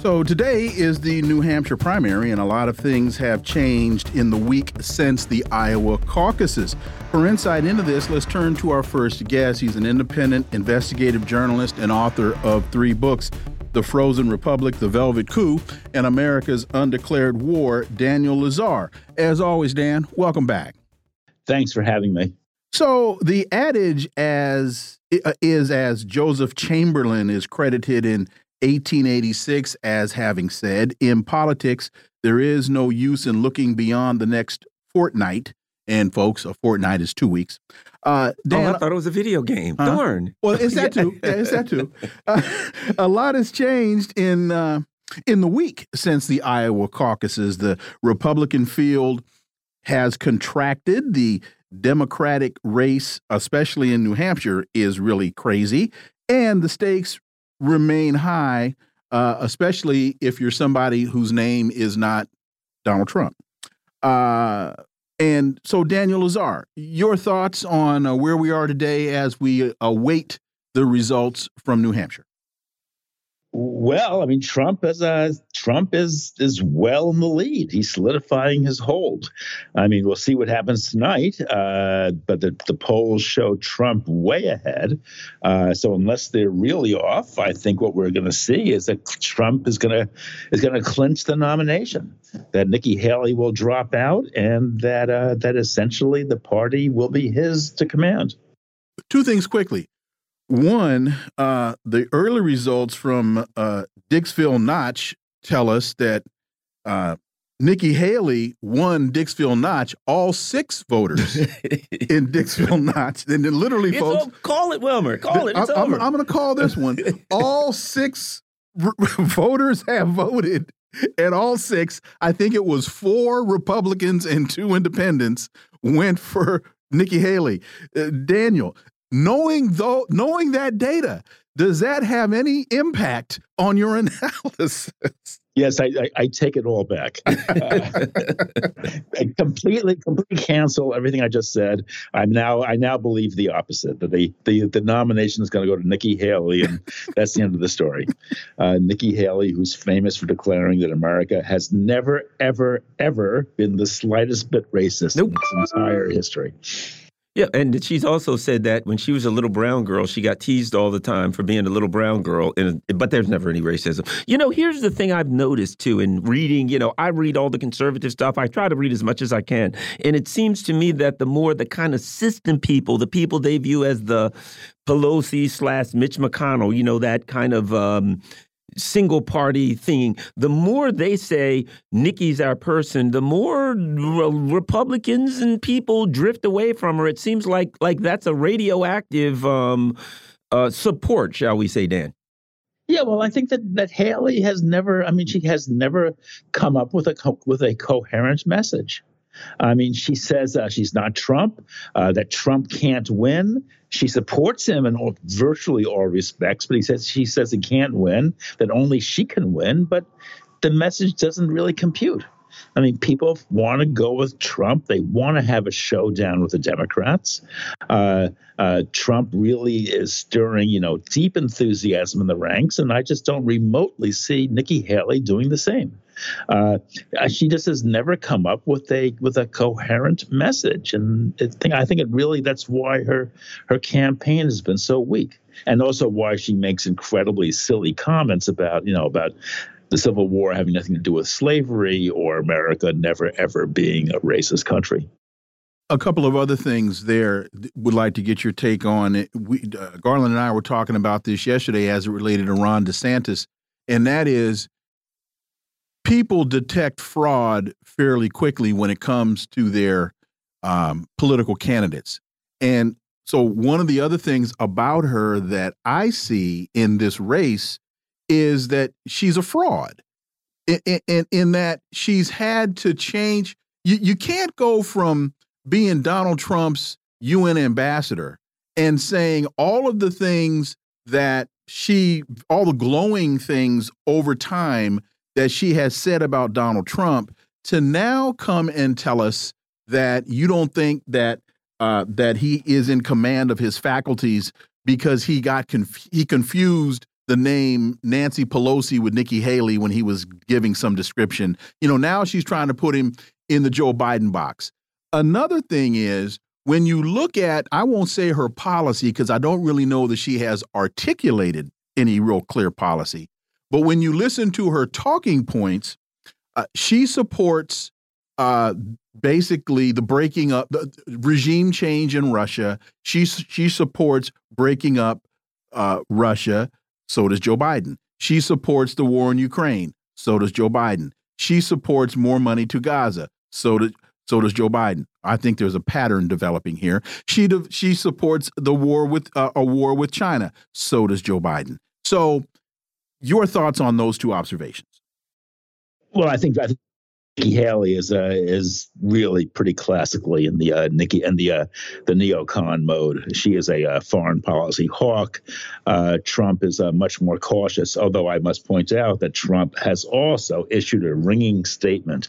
So today is the New Hampshire primary, and a lot of things have changed in the week since the Iowa caucuses. For insight into this, let's turn to our first guest. He's an independent investigative journalist and author of three books The Frozen Republic, The Velvet Coup, and America's Undeclared War, Daniel Lazare. As always, Dan, welcome back. Thanks for having me. So the adage as uh, is as Joseph Chamberlain is credited in 1886 as having said, in politics, there is no use in looking beyond the next fortnight. And folks, a fortnight is two weeks. Uh, Dan, oh, I thought it was a video game. Uh, Darn. Well, is that too? Yeah, is that too? Uh, a lot has changed in uh, in the week since the Iowa caucuses. The Republican field has contracted. The Democratic race, especially in New Hampshire, is really crazy. And the stakes remain high, uh, especially if you're somebody whose name is not Donald Trump. Uh, and so, Daniel Lazare, your thoughts on uh, where we are today as we await the results from New Hampshire? Well, I mean, Trump is uh, Trump is is well in the lead. He's solidifying his hold. I mean, we'll see what happens tonight, uh, but the, the polls show Trump way ahead. Uh, so unless they're really off, I think what we're going to see is that Trump is going to is going to clinch the nomination. That Nikki Haley will drop out, and that uh, that essentially the party will be his to command. Two things quickly. One, uh, the early results from uh, Dixville Notch tell us that uh, Nikki Haley won Dixville Notch, all six voters in Dixville Notch. And then literally, it's folks. Over. Call it, Wilmer. Call it. It's I, over. I'm, I'm going to call this one. all six voters have voted. And all six, I think it was four Republicans and two independents, went for Nikki Haley. Uh, Daniel, knowing though knowing that data does that have any impact on your analysis? Yes i i, I take it all back. I completely completely cancel everything i just said. I'm now i now believe the opposite that the the, the nomination is going to go to nikki haley and that's the end of the story. Uh, nikki haley who's famous for declaring that america has never ever ever been the slightest bit racist nope. in its entire history yeah, and she's also said that when she was a little brown girl, she got teased all the time for being a little brown girl. And but there's never any racism. You know, here's the thing I've noticed too in reading. You know, I read all the conservative stuff. I try to read as much as I can, and it seems to me that the more the kind of system people, the people they view as the Pelosi slash Mitch McConnell, you know, that kind of um, single party thing, the more they say Nikki's our person, the more Republicans and people drift away from her. It seems like like that's a radioactive um, uh, support, shall we say, Dan? Yeah, well, I think that that Haley has never. I mean, she has never come up with a with a coherent message. I mean, she says uh, she's not Trump, uh, that Trump can't win. She supports him in all, virtually all respects, but he says she says he can't win, that only she can win. But the message doesn't really compute. I mean, people want to go with Trump. They want to have a showdown with the Democrats. Uh, uh, Trump really is stirring, you know, deep enthusiasm in the ranks, and I just don't remotely see Nikki Haley doing the same. Uh, she just has never come up with a with a coherent message, and I think it really that's why her her campaign has been so weak, and also why she makes incredibly silly comments about you know about the Civil War having nothing to do with slavery or America never ever being a racist country. A couple of other things there would like to get your take on. We, uh, Garland and I were talking about this yesterday as it related to Ron DeSantis, and that is people detect fraud fairly quickly when it comes to their um, political candidates. And so one of the other things about her that I see in this race is that she's a fraud. In, in, in that she's had to change. You, you can't go from being Donald Trump's UN ambassador and saying all of the things that she, all the glowing things over time that she has said about Donald Trump, to now come and tell us that you don't think that uh, that he is in command of his faculties because he got conf he confused the name Nancy Pelosi with Nikki Haley when he was giving some description. You know, now she's trying to put him in the Joe Biden box. Another thing is when you look at, I won't say her policy because I don't really know that she has articulated any real clear policy. But when you listen to her talking points, uh, she supports uh, basically the breaking up, the regime change in Russia. She she supports breaking up uh, Russia. So does Joe Biden. She supports the war in Ukraine. So does Joe Biden. She supports more money to Gaza. So does so does Joe Biden. I think there's a pattern developing here. She she supports the war with uh, a war with China. So does Joe Biden. So, your thoughts on those two observations? Well, I think I think Nikki Haley is uh, is really pretty classically in the uh, Nikki and the uh, the neocon mode. She is a uh, foreign policy hawk. Uh, Trump is uh, much more cautious, although I must point out that Trump has also issued a ringing statement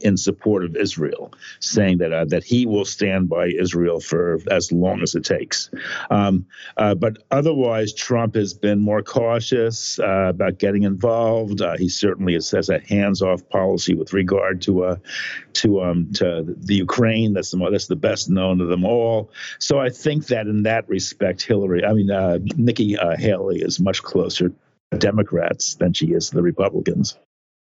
in support of Israel, saying that that he will stand by Israel for as long as it takes. Um, but otherwise, Trump has been more cautious about getting involved. he certainly has a hands-off policy with regard regard to uh, to um, to the Ukraine. That's the that's the best known of them all. So I think that in that respect, Hillary, I mean uh, Nikki uh, Haley, is much closer to Democrats than she is to the Republicans.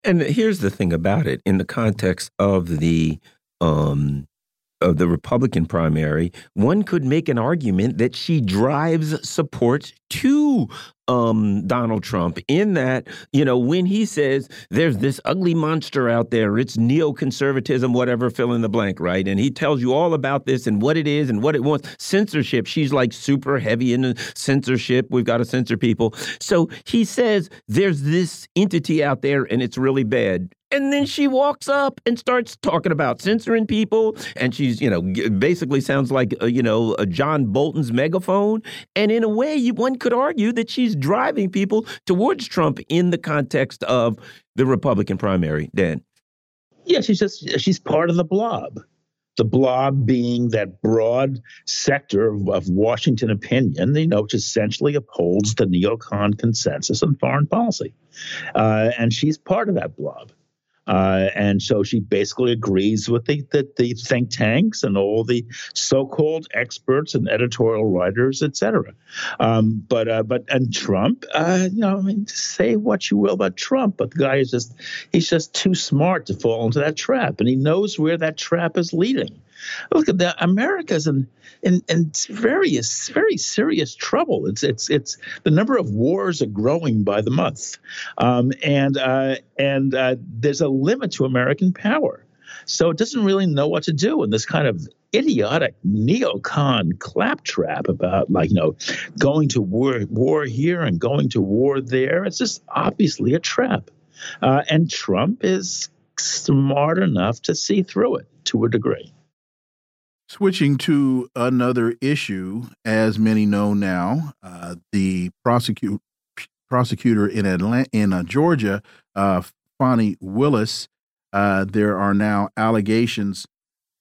And here's the thing about it: in the context of the um, of the Republican primary, one could make an argument that she drives support to um, Donald Trump in that, you know, when he says there's this ugly monster out there, it's neoconservatism, whatever, fill in the blank, right? And he tells you all about this and what it is and what it wants. Censorship, she's like super heavy in censorship. We've got to censor people. So he says there's this entity out there and it's really bad. And then she walks up and starts talking about censoring people. And she's, you know, basically sounds like, uh, you know, a John Bolton's megaphone. And in a way, you, one could argue that she's driving people towards Trump in the context of the Republican primary, Dan. Yeah, she's just, she's part of the blob. The blob being that broad sector of, of Washington opinion, you know, which essentially upholds the neocon consensus on foreign policy. Uh, and she's part of that blob. Uh, and so she basically agrees with the, the, the, think tanks and all the so-called experts and editorial writers, et cetera. Um, but uh, but and Trump, uh, you know, I mean, say what you will about Trump, but the guy is just he's just too smart to fall into that trap, and he knows where that trap is leading. Look at that. America's in, in, in various, very serious trouble. It's, it's, it's the number of wars are growing by the month. Um, and, uh, and uh, there's a limit to American power. So it doesn't really know what to do in this kind of idiotic neocon claptrap about like you know going to war war here and going to war there. It's just obviously a trap, uh, and Trump is smart enough to see through it to a degree. Switching to another issue, as many know now, uh, the prosecute, prosecutor in Atlanta, in uh, Georgia, uh, Fani Willis, uh, there are now allegations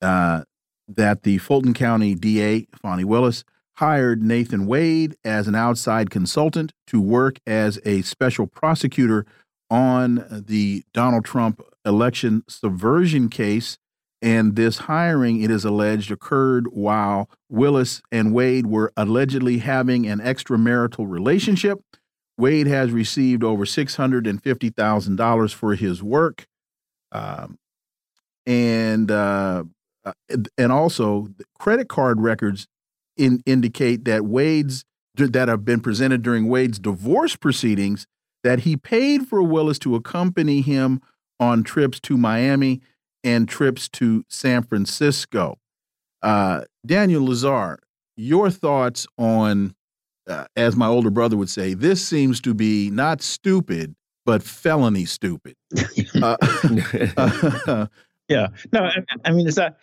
uh, that the Fulton County DA, Fani Willis, hired Nathan Wade as an outside consultant to work as a special prosecutor on the Donald Trump election subversion case and this hiring, it is alleged, occurred while Willis and Wade were allegedly having an extramarital relationship. Wade has received over $650,000 for his work. Um, and uh, uh and also credit card records in, indicate that Wade's that have been presented during Wade's divorce proceedings that he paid for Willis to accompany him on trips to Miami and trips to San Francisco. Uh, Daniel Lazare, your thoughts on, uh, as my older brother would say, this seems to be not stupid, but felony stupid. uh, yeah, no, I, I mean, it's not.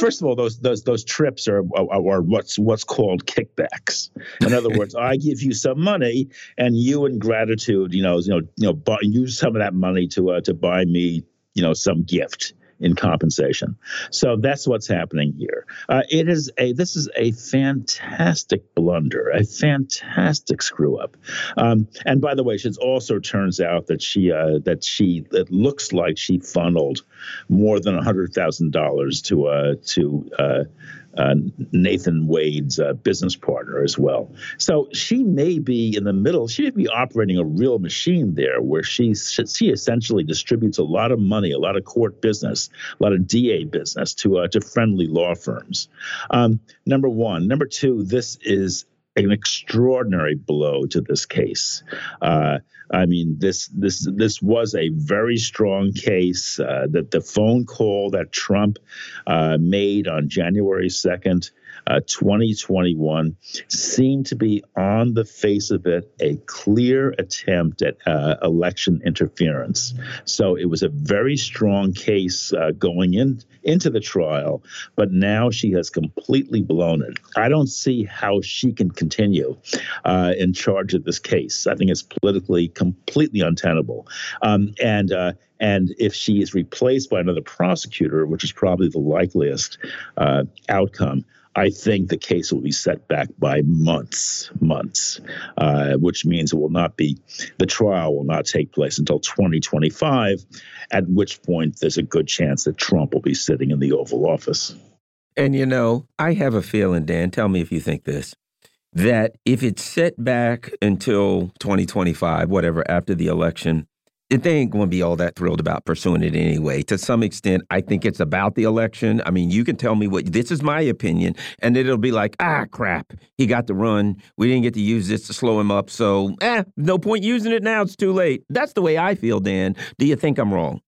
First of all, those those those trips are, are, are what's what's called kickbacks. In other words, I give you some money, and you, in gratitude, you know, you know, you know, buy, use some of that money to uh, to buy me, you know, some gift in compensation. So that's what's happening here. Uh, it is a this is a fantastic blunder, a fantastic screw up. Um, and by the way, it also turns out that she uh, that she it looks like she funneled more than hundred thousand dollars to uh, to uh, Nathan Wade's uh, business partner as well. So she may be in the middle. She may be operating a real machine there, where she she essentially distributes a lot of money, a lot of court business, a lot of DA business to uh, to friendly law firms. Um, number one. Number two. This is an extraordinary blow to this case. Uh, I mean, this this this was a very strong case. Uh, that the phone call that Trump uh, made on January second uh, 2021 seemed to be, on the face of it, a clear attempt at uh, election interference. So it was a very strong case uh, going in into the trial, but now she has completely blown it. I don't see how she can continue uh, in charge of this case. I think it's politically completely untenable. Um, and uh, and if she is replaced by another prosecutor, which is probably the likeliest outcome, I think the case will be set back by months, months, uh, which means it will not be, the trial will not take place until 2025, at which point there's a good chance that Trump will be sitting in the Oval Office. And you know, I have a feeling, Dan, tell me if you think this, that if it's set back until 2025, whatever, after the election, they ain't going to be all that thrilled about pursuing it anyway. To some extent, I think it's about the election. I mean, you can tell me what this is my opinion, and it'll be like, ah, crap, he got the run. We didn't get to use this to slow him up, so eh, no point using it now. It's too late. That's the way I feel, Dan. Do you think I'm wrong?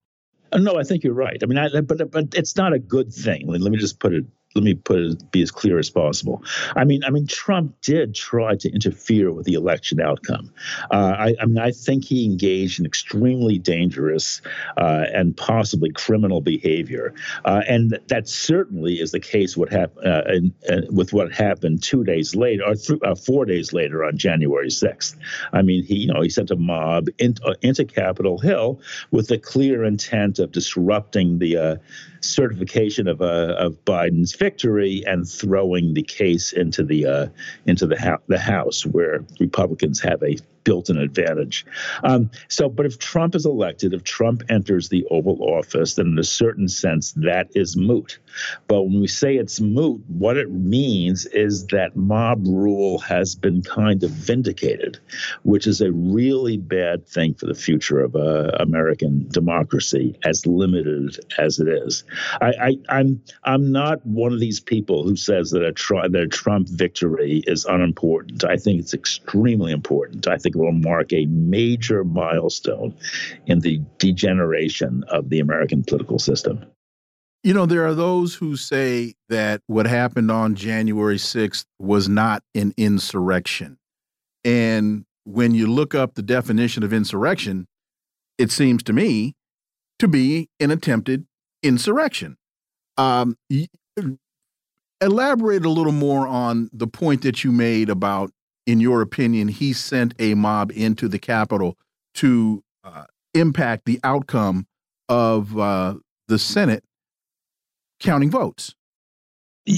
Uh, no, I think you're right. I mean, I, but but it's not a good thing. Let me just put it let me put it be as clear as possible. I mean, I mean, Trump did try to interfere with the election outcome. Uh, I, I, mean, I think he engaged in extremely dangerous uh, and possibly criminal behavior, uh, and that certainly is the case. What happened uh, uh, with what happened two days later, or th- uh, four days later, on January sixth. I mean, he, you know, he sent a mob in, into Capitol Hill with the clear intent of disrupting the certification of of Biden's victory and throwing the case into the uh, into the the House, where Republicans have a built-in advantage. Um, so, but if Trump is elected, if Trump enters the Oval Office, then in a certain sense that is moot. But when we say it's moot, what it means is that mob rule has been kind of vindicated, which is a really bad thing for the future of uh, American democracy, as limited as it is. I, I, I'm I'm not one of these people who says that a, that a Trump victory is unimportant. I think it's extremely important. I think it will mark a major milestone in the degeneration of the American political system. You know, there are those who say that what happened on January 6th was not an insurrection. And when you look up the definition of insurrection, it seems to me to be an attempted insurrection. Um, elaborate a little more on the point that you made about, in your opinion, he sent a mob into the Capitol to uh, impact the outcome of uh, the Senate counting votes.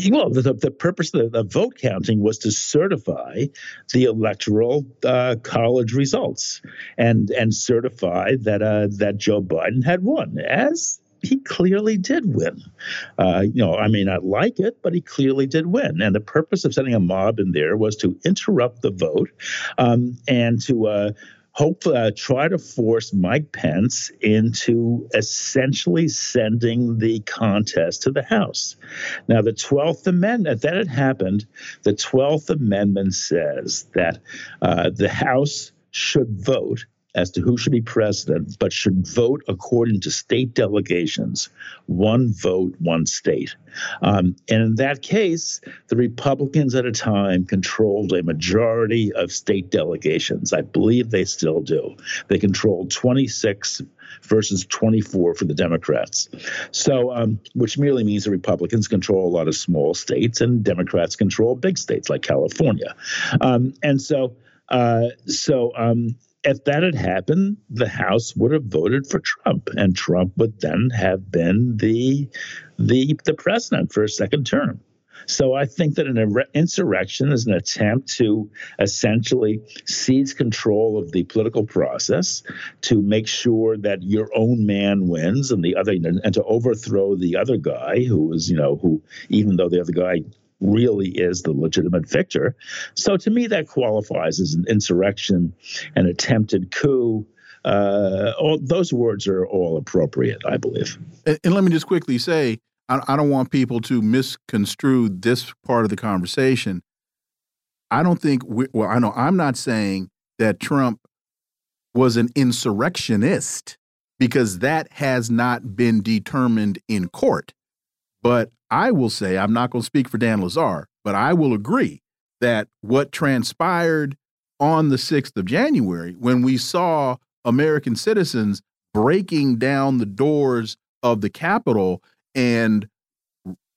Well, the, the purpose of the, the vote counting was to certify the electoral uh, college results and and certify that uh, that Joe Biden had won, as he clearly did win. Uh, you know, I may not like it, but he clearly did win. And the purpose of sending a mob in there was to interrupt the vote um, and to uh, hope uh, try to force Mike Pence into essentially sending the contest to the House. Now, the 12th Amendment, that had happened, the 12th Amendment says that uh, the House should vote as to who should be president, but should vote according to state delegations one vote, one state. Um, and in that case, the Republicans at a time controlled a majority of state delegations. I believe they still do. They controlled 26 versus 24 for the Democrats. So, um, which merely means the Republicans control a lot of small states and Democrats control big states like California. Um, and so, uh, so um, if that had happened, the House would have voted for Trump, and Trump would then have been the the the president for a second term. So I think that an insurrection is an attempt to essentially seize control of the political process, to make sure that your own man wins, and the other, and to overthrow the other guy who is, you know, who even though the other guy really is the legitimate victor. So to me, that qualifies as an insurrection, an attempted coup. Uh, all, those words are all appropriate, I believe. And, and let me just quickly say, I, I don't want people to misconstrue this part of the conversation. I don't think, we, well, I know I'm not saying that Trump was an insurrectionist because that has not been determined in court. But I will say, I'm not going to speak for Dan Lazare, but I will agree that what transpired on the 6th of January, when we saw American citizens breaking down the doors of the Capitol and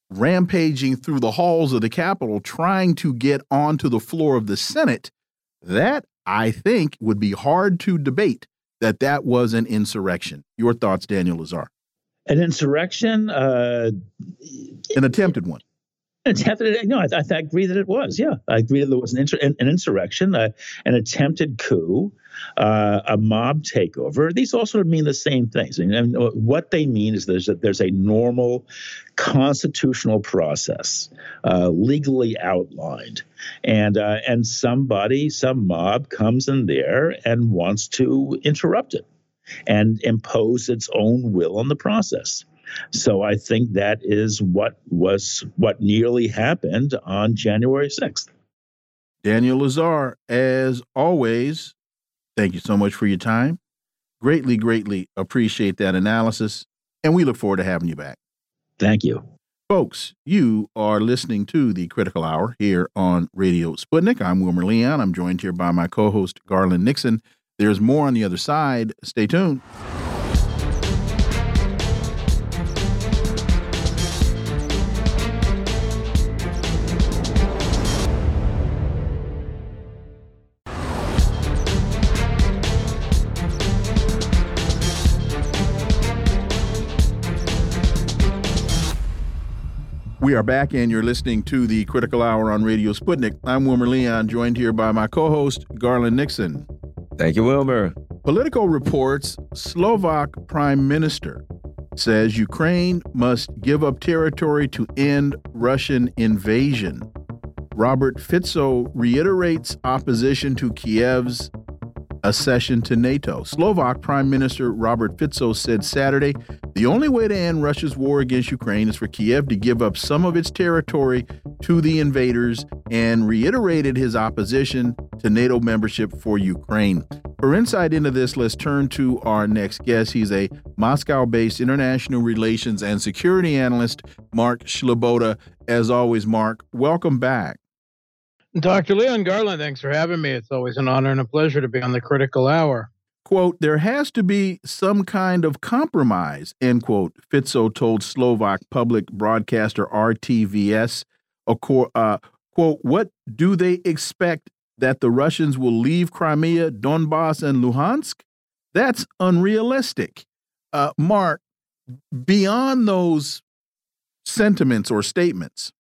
rampaging through the halls of the Capitol, trying to get onto the floor of the Senate, that I think would be hard to debate that that was an insurrection. Your thoughts, Daniel Lazare? An insurrection? Uh, an attempted one. Attempted, no, I, I, agree that it was. Yeah, I agree that there was an, an, an insurrection, uh, an attempted coup, uh, a mob takeover. These all sort of mean the same things. And, and what they mean is there's a, there's a normal constitutional process, uh, legally outlined, and uh, and somebody, some mob comes in there and wants to interrupt it and impose its own will on the process. So I think that is what was what nearly happened on January 6th. Daniel Lazare, as always, thank you so much for your time. Greatly, greatly appreciate that analysis, and we look forward to having you back. Thank you. Folks, you are listening to the Critical Hour here on Radio Sputnik. I'm Wilmer Leon. I'm joined here by my co host, Garland Nixon. There's more on the other side. Stay tuned. We are back, and you're listening to the Critical Hour on Radio Sputnik. I'm Wilmer Leon, joined here by my co host, Garland Nixon. Thank you, Wilmer. Politico reports Slovak Prime Minister says Ukraine must give up territory to end Russian invasion. Robert Fico reiterates opposition to Kiev's accession to NATO. Slovak Prime Minister Robert Fico said Saturday the only way to end Russia's war against Ukraine is for Kiev to give up some of its territory to the invaders and reiterated his opposition to NATO membership for Ukraine. For insight into this, let's turn to our next guest. He's a Moscow based international relations and security analyst, Mark Sleboda. As always, Mark, welcome back. Dr. Leon Garland, thanks for having me. It's always an honor and a pleasure to be on the critical hour. Quote, there has to be some kind of compromise, end quote, Fico told Slovak public broadcaster RTVS. Uh, quote, what do they expect that the Russians will leave Crimea, Donbass, and Luhansk? That's unrealistic. Uh, Mark, beyond those sentiments or statements,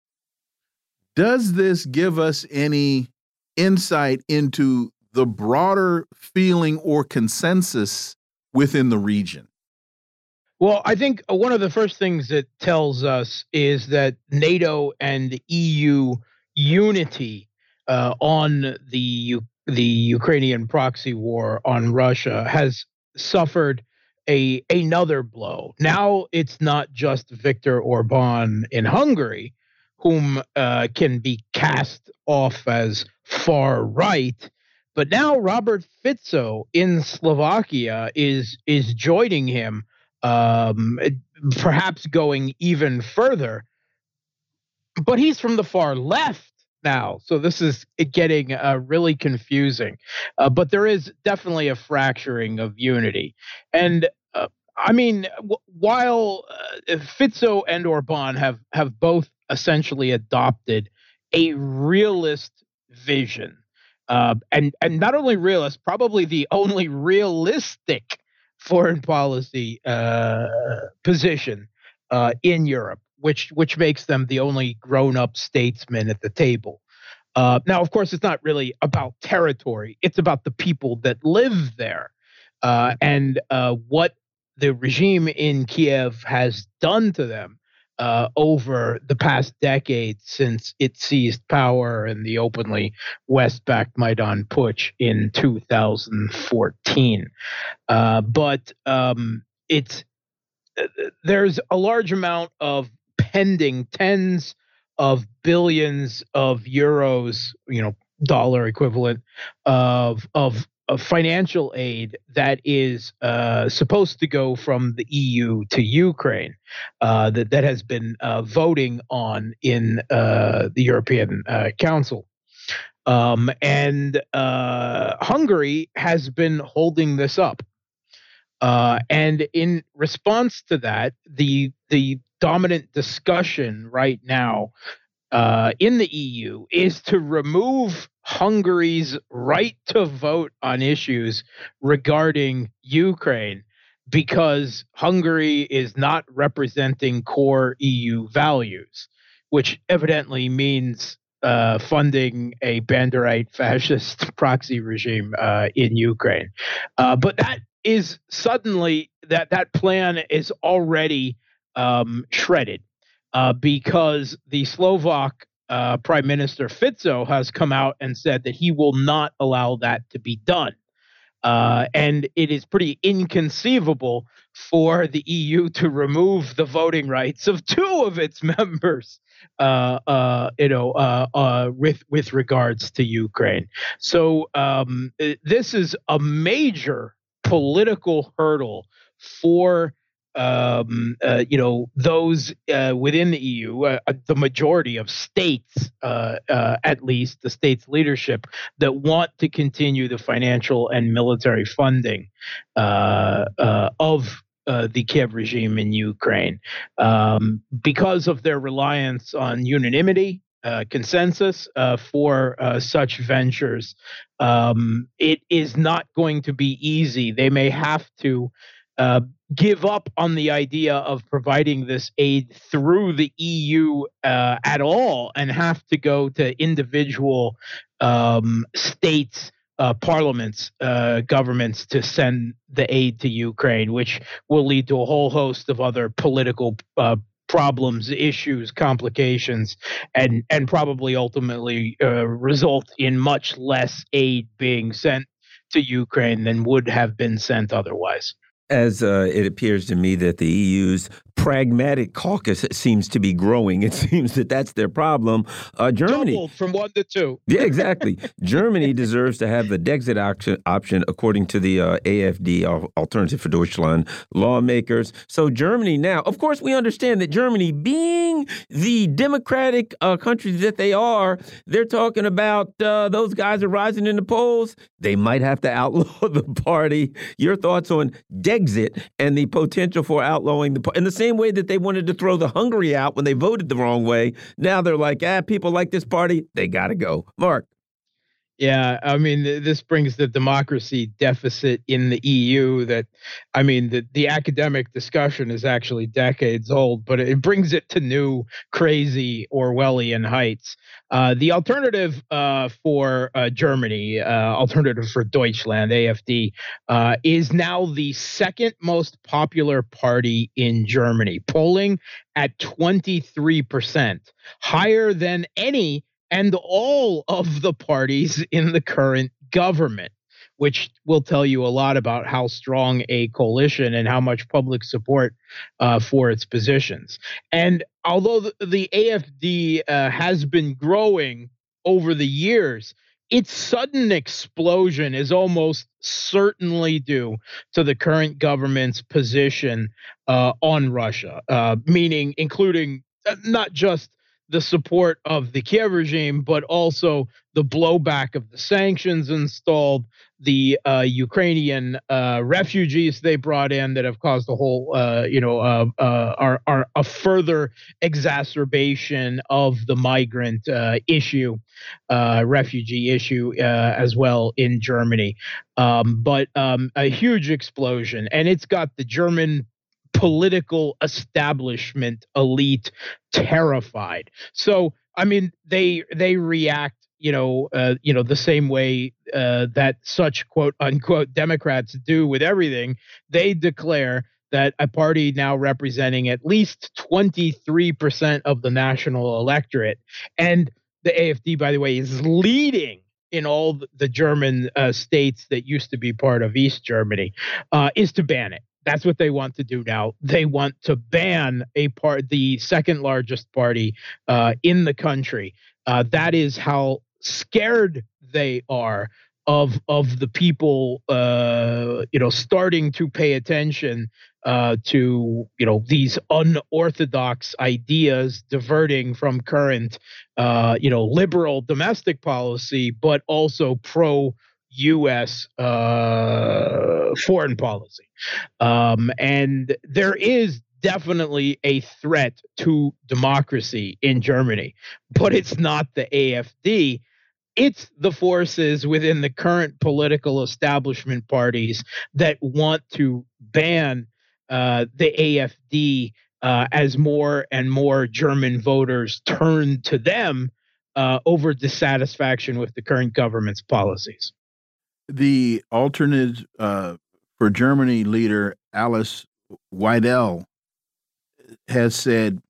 does this give us any insight into the broader feeling or consensus within the region? Well, I think one of the first things it tells us is that NATO and EU unity uh, on the the Ukrainian proxy war on Russia has suffered a another blow. Now it's not just Viktor Orban in Hungary, whom uh, can be cast off as far right, But now Robert Fico in Slovakia is is joining him, um, perhaps going even further. But he's from the far left now, so this is getting uh, really confusing. Uh, but there is definitely a fracturing of unity, and uh, I mean, w- while uh, Fico and Orban have have both essentially adopted a realist vision, uh, and and not only realist, probably the only realistic foreign policy uh, position uh, in Europe, which which makes them the only grown up statesmen at the table. Uh, now, of course, it's not really about territory; it's about the people that live there, uh, and what the regime in Kiev has done to them uh, over the past decade since it seized power in the openly West-backed Maidan Putsch in 2014. Uh, but um, it's uh, there's a large amount of pending tens of billions of euros, you know, dollar equivalent of of of financial aid that is uh, supposed to go from the EU to Ukraine uh, that, that has been uh, voting on in uh, the European uh, Council. Um, and uh, Hungary has been holding this up. and in response to that, the the dominant discussion right now uh, in the EU is to remove Hungary's right to vote on issues regarding Ukraine because Hungary is not representing core EU values, which evidently means uh, funding a Banderite fascist proxy regime uh, in Ukraine. Uh, but that is suddenly that that plan is already um, shredded uh, because the Slovak uh, Prime Minister Fico has come out and said that he will not allow that to be done. Uh, and it is pretty inconceivable for the EU to remove the voting rights of two of its members, uh, uh, you know, uh, with with regards to Ukraine. So um, this is a major political hurdle for um, uh, you know, those uh, within the EU, uh, uh, the majority of states, uh, uh, at least the states' leadership, that want to continue the financial and military funding of the Kiev regime in Ukraine um, because of their reliance on unanimity. consensus for such ventures. Um, it is not going to be easy. They may have to uh, give up on the idea of providing this aid through the EU uh, at all and have to go to individual um, states. Uh, parliaments, uh, governments to send the aid to Ukraine, which will lead to a whole host of other political uh, problems, issues, complications, and and probably ultimately result in much less aid being sent to Ukraine than would have been sent otherwise as uh, it appears to me that the EU's pragmatic caucus seems to be growing. It seems that that's their problem. Uh, Germany Doubled from one to two. yeah, exactly. Germany deserves to have the Dexit option, option according to the uh, AFD, Alternative for Deutschland lawmakers. So Germany now, of course, we understand that Germany, being the democratic uh, country that they are, they're talking about uh, those guys are rising in the polls. They might have to outlaw the party. Your thoughts on Dexit and the potential for outlawing the in the same same way that they wanted to throw the Hungary out when they voted the wrong way. Now they're like, ah, people like this party, they got to go. Mark. Yeah, I mean, this brings the democracy deficit in the EU. That, I mean, the the academic discussion is actually decades old, but it brings it to new, crazy Orwellian heights. Uh, the alternative uh, for uh, Germany, uh, alternative for Deutschland, AFD, uh, is now the second most popular party in Germany, polling at twenty three percent, higher than any and all of the parties in the current government, which will tell you a lot about how strong a coalition and how much public support uh, for its positions. And although the, the AFD uh, has been growing over the years, its sudden explosion is almost certainly due to the current government's position uh, on Russia, uh, meaning including uh, not just the support of the Kiev regime, but also the blowback of the sanctions installed, the uh, Ukrainian uh, refugees they brought in that have caused a whole, uh, you know, uh, uh, are, are a further exacerbation of the migrant uh, issue, refugee issue as well in Germany. Um, but um, a huge explosion, and it's got the German political establishment elite terrified. So I mean they they react you know uh, you know the same way uh, that such quote unquote Democrats do with everything. They declare that a party now representing at least 23% of the national electorate and the AFD by the way is leading in all the German uh, states that used to be part of East Germany uh, is to ban it. That's what they want to do now. They want to ban a part, the second largest party uh, in the country. Uh, that is how scared they are of of the people, uh, you know, starting to pay attention uh, to you know these unorthodox ideas diverting from current, uh, you know, liberal domestic policy, but also pro U.S. Uh, foreign policy. Um, and there is definitely a threat to democracy in Germany, but it's not the AFD. It's the forces within the current political establishment parties that want to ban uh, the AFD uh, as more and more German voters turn to them uh, over dissatisfaction with the current government's policies the alternate uh, for Germany leader Alice Weidel has said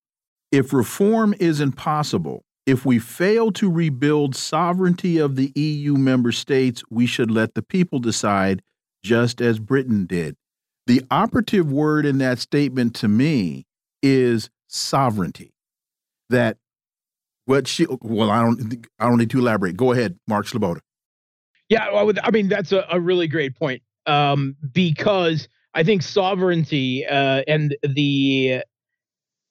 if reform isn't possible, if we fail to rebuild sovereignty of the EU member states, we should let the people decide, just as Britain did. The operative word in that statement to me is sovereignty. That what she well, I don't I don't need to elaborate. Go ahead, Mark Sleboda. Yeah, I, would, I mean that's a, a really great point um, because I think sovereignty uh, and the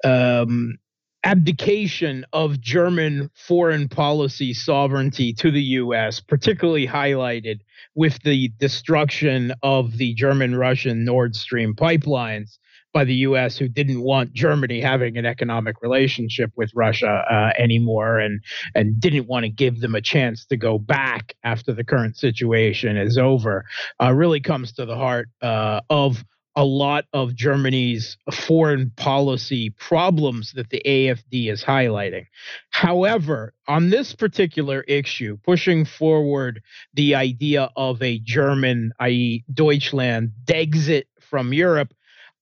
um, abdication of German foreign policy sovereignty to the U.S., particularly highlighted with the destruction of the German Russian Nord Stream pipelines, by the U.S. who didn't want Germany having an economic relationship with Russia uh, anymore, and and didn't want to give them a chance to go back after the current situation is over, uh, really comes to the heart uh, of a lot of Germany's foreign policy problems that the AFD is highlighting. However, on this particular issue, pushing forward the idea of a German, i.e., Deutschland, exit from Europe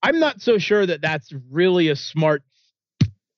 I'm not so sure that that's really a smart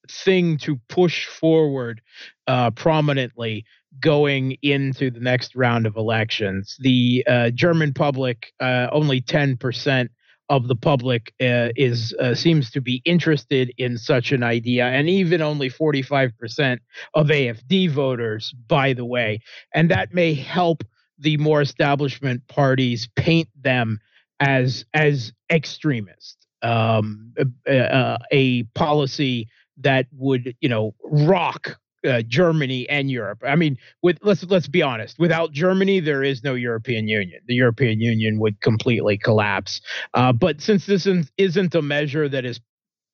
thing to push forward uh, prominently going into the next round of elections. The uh, German public, uh, only 10% of the public uh, is uh, seems to be interested in such an idea, and even only 45% of AFD voters, by the way, and that may help the more establishment parties paint them as as extremists um, a, a, policy that would, you know, rock uh, Germany and Europe. I mean, with let's let's be honest. Without Germany, there is no European Union. The European Union would completely collapse. Uh, but since this isn't a measure that is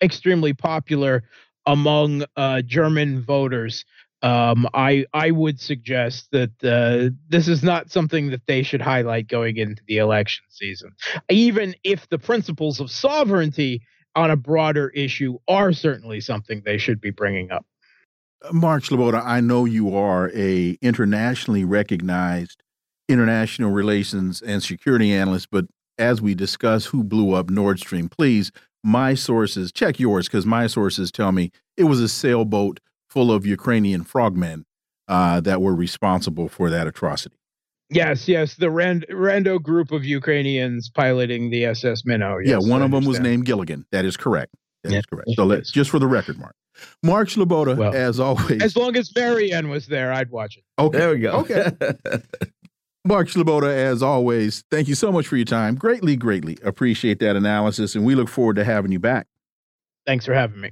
extremely popular among uh, German voters, um, I I would suggest that uh, this is not something that they should highlight going into the election season, even if the principles of sovereignty on a broader issue are certainly something they should be bringing up. Mark Sleboda, I know you are a internationally recognized international relations and security analyst, but as we discuss who blew up Nord Stream, please, my sources, check yours because my sources tell me it was a sailboat full of Ukrainian frogmen uh, that were responsible for that atrocity. Yes, yes, the Rand Rando group of Ukrainians piloting the SS Minnow. Yes, yeah, one I of them was named Gilligan. That is correct. That yeah. is correct. So let's just for the record, Mark. Mark Sleboda, well, as always. As long as Marianne was there, I'd watch it. Okay. There we go. Okay. Mark Sleboda, as always, thank you so much for your time. Greatly, greatly appreciate that analysis, and we look forward to having you back. Thanks for having me.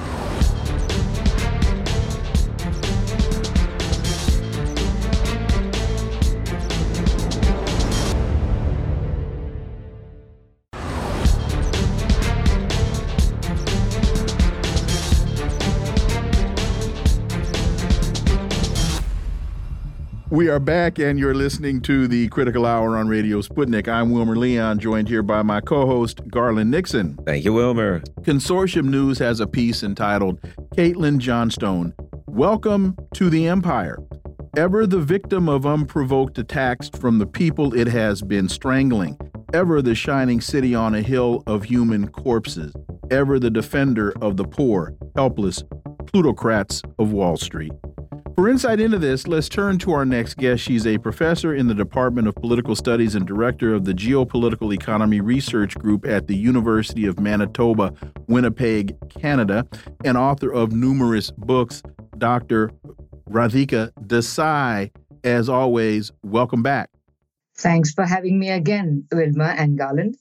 We are back, and you're listening to the Critical Hour on Radio Sputnik. I'm Wilmer Leon, joined here by my co host, Garland Nixon. Thank you, Wilmer. Consortium News has a piece entitled Caitlin Johnstone Welcome to the Empire. Ever the victim of unprovoked attacks from the people it has been strangling, ever the shining city on a hill of human corpses, ever the defender of the poor, helpless plutocrats of Wall Street. For insight into this, let's turn to our next guest. She's a professor in the Department of Political Studies and director of the Geopolitical Economy Research Group at the University of Manitoba, Winnipeg, Canada, and author of numerous books. Dr. Radhika Desai, as always, welcome back. Thanks for having me again, Wilmer and Garland.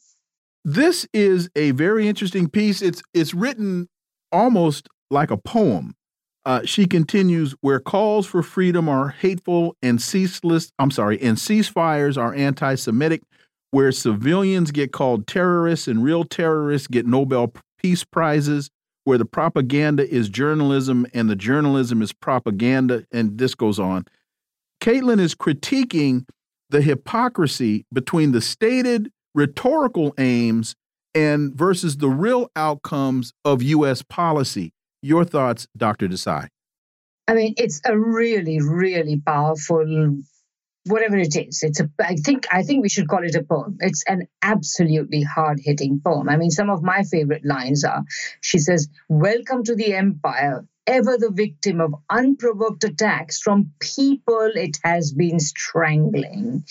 This is a very interesting piece. It's it's written almost like a poem. Uh, she continues, where calls for freedom are hateful and ceaseless, I'm sorry, and ceasefires are anti Semitic, where civilians get called terrorists and real terrorists get Nobel Peace Prizes, where the propaganda is journalism and the journalism is propaganda, and this goes on. Caitlin is critiquing the hypocrisy between the stated rhetorical aims and versus the real outcomes of U.S. policy. Your thoughts, Dr. Desai? I mean, it's a really, really powerful whatever it is it's a i think i think we should call it a poem it's an absolutely hard hitting poem i mean some of my favorite lines are she says welcome to the empire ever the victim of unprovoked attacks from people it has been strangling,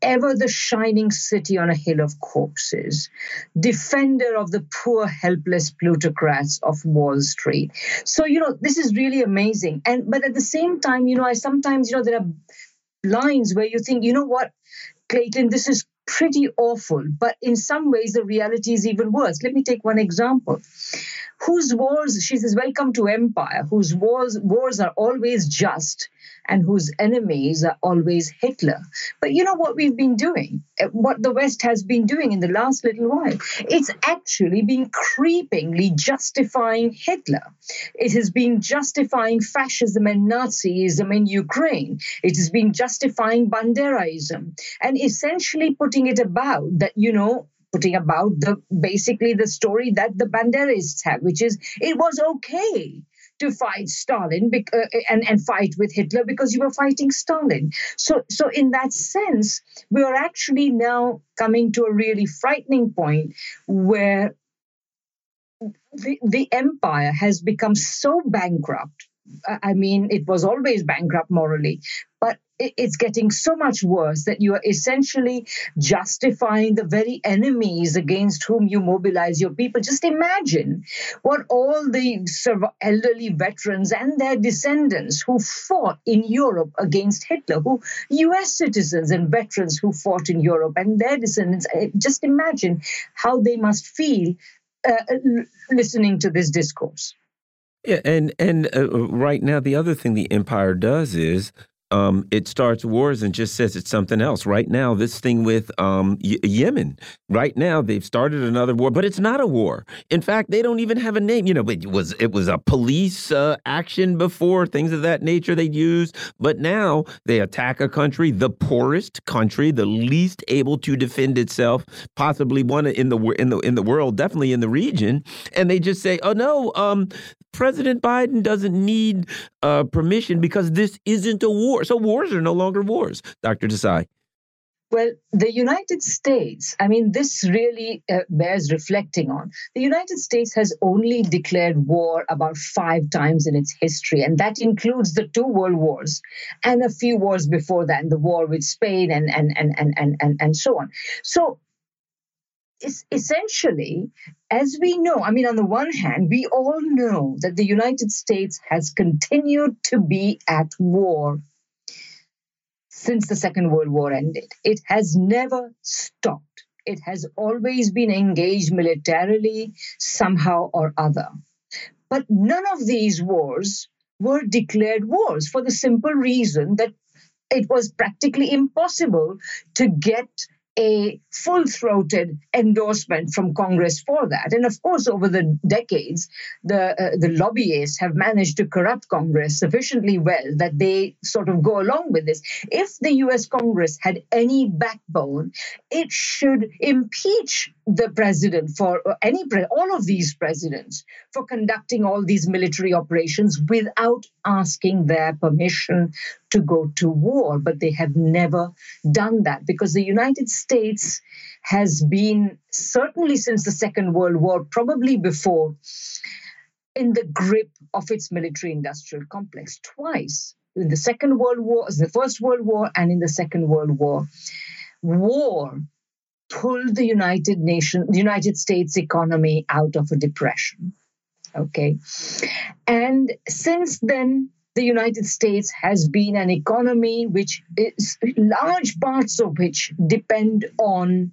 ever the shining city on a hill of corpses, defender of the poor, helpless plutocrats of Wall Street. So, you know, this is really amazing. And but at the same time, you know, I sometimes, you know, there are lines where you think, you know what, Caitlin, this is pretty awful, but in some ways the reality is even worse. Let me take one example whose wars, she says, welcome to empire, whose wars, wars are always just and whose enemies are always Hitler. But you know what we've been doing? Eh, what the West has been doing in the last little while? It's actually been creepingly justifying Hitler. It has been justifying fascism and Nazism in Ukraine. It has been justifying Banderaism and essentially putting it about that, you know, putting about the basically the story that the Banderists have, which is it was okay to fight Stalin uh, and, and fight with Hitler because you were fighting Stalin. So, so in that sense, we are actually now coming to a really frightening point where the, the empire has become so bankrupt. I mean, it was always bankrupt morally, but it's getting so much worse that you are essentially justifying the very enemies against whom you mobilize your people. Just imagine what all the elderly veterans and their descendants who fought in Europe against Hitler, who US citizens and veterans who fought in Europe and their descendants, just imagine how they must feel uh, listening to this discourse. Yeah, and and uh, right now the other thing the empire does is um, it starts wars and just says it's something else. Right now, this thing with um, Yemen, right now they've started another war, but it's not a war. In fact, they don't even have a name. You know, it was it was a police uh, action before, things of that nature they'd use, but now they attack a country, the poorest country, the least able to defend itself, possibly one in the in the in the world, definitely in the region, and they just say, "Oh no, um, President Biden doesn't need uh, permission because this isn't a war." So wars are no longer wars, Dr. Desai. Well, the United States, I mean, this really uh, bears reflecting on. The United States has only declared war about five times in its history, and that includes the two world wars and a few wars before that, and the war with Spain and, and, and, and, and, and, and so on. So, it's essentially, as we know, I mean, on the one hand, we all know that the United States has continued to be at war since the Second World War ended. It has never stopped. It has always been engaged militarily, somehow or other. But none of these wars were declared wars for the simple reason that it was practically impossible to get a full throated endorsement from Congress for that. And of course, over the decades, the, uh, the lobbyists have managed to corrupt Congress sufficiently well that they sort of go along with this. If the US Congress had any backbone, it should impeach the president for any all of these presidents for conducting all these military operations without asking their permission to go to war but they have never done that because the united states has been certainly since the second world war probably before in the grip of its military industrial complex twice in the second world war the first world war and in the second world war war pulled the United Nation, the United States economy out of a depression. Okay. And since then, the United States has been an economy which is large parts of which depend on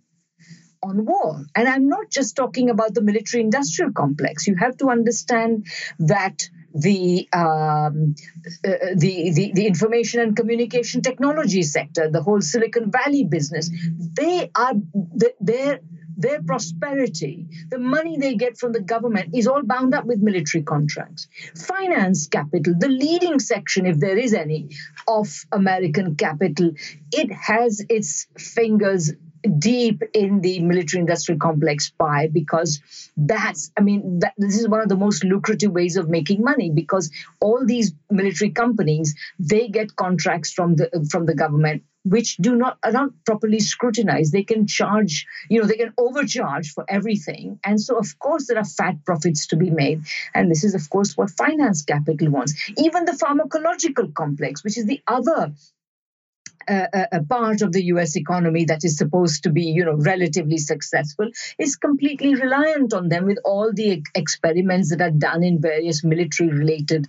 on war. And I'm not just talking about the military industrial complex. You have to understand that the, um, uh, the, the the information and communication technology sector, the whole Silicon Valley business, they are their their prosperity, the money they get from the government is all bound up with military contracts. Finance capital, the leading section, if there is any, of American capital, it has its fingers deep in the military industrial complex. Pie because that's i mean that, this is one of the most lucrative ways of making money because all these military companies they get contracts from the from the government which do not are not properly scrutinized. They can charge you know they can overcharge for everything. And so of course there are fat profits to be made. And this is of course what finance capital wants. Even the pharmacological complex which is the other a, part of the US economy that is supposed to be, you know, relatively successful is completely reliant on them with all the experiments that are done in various military related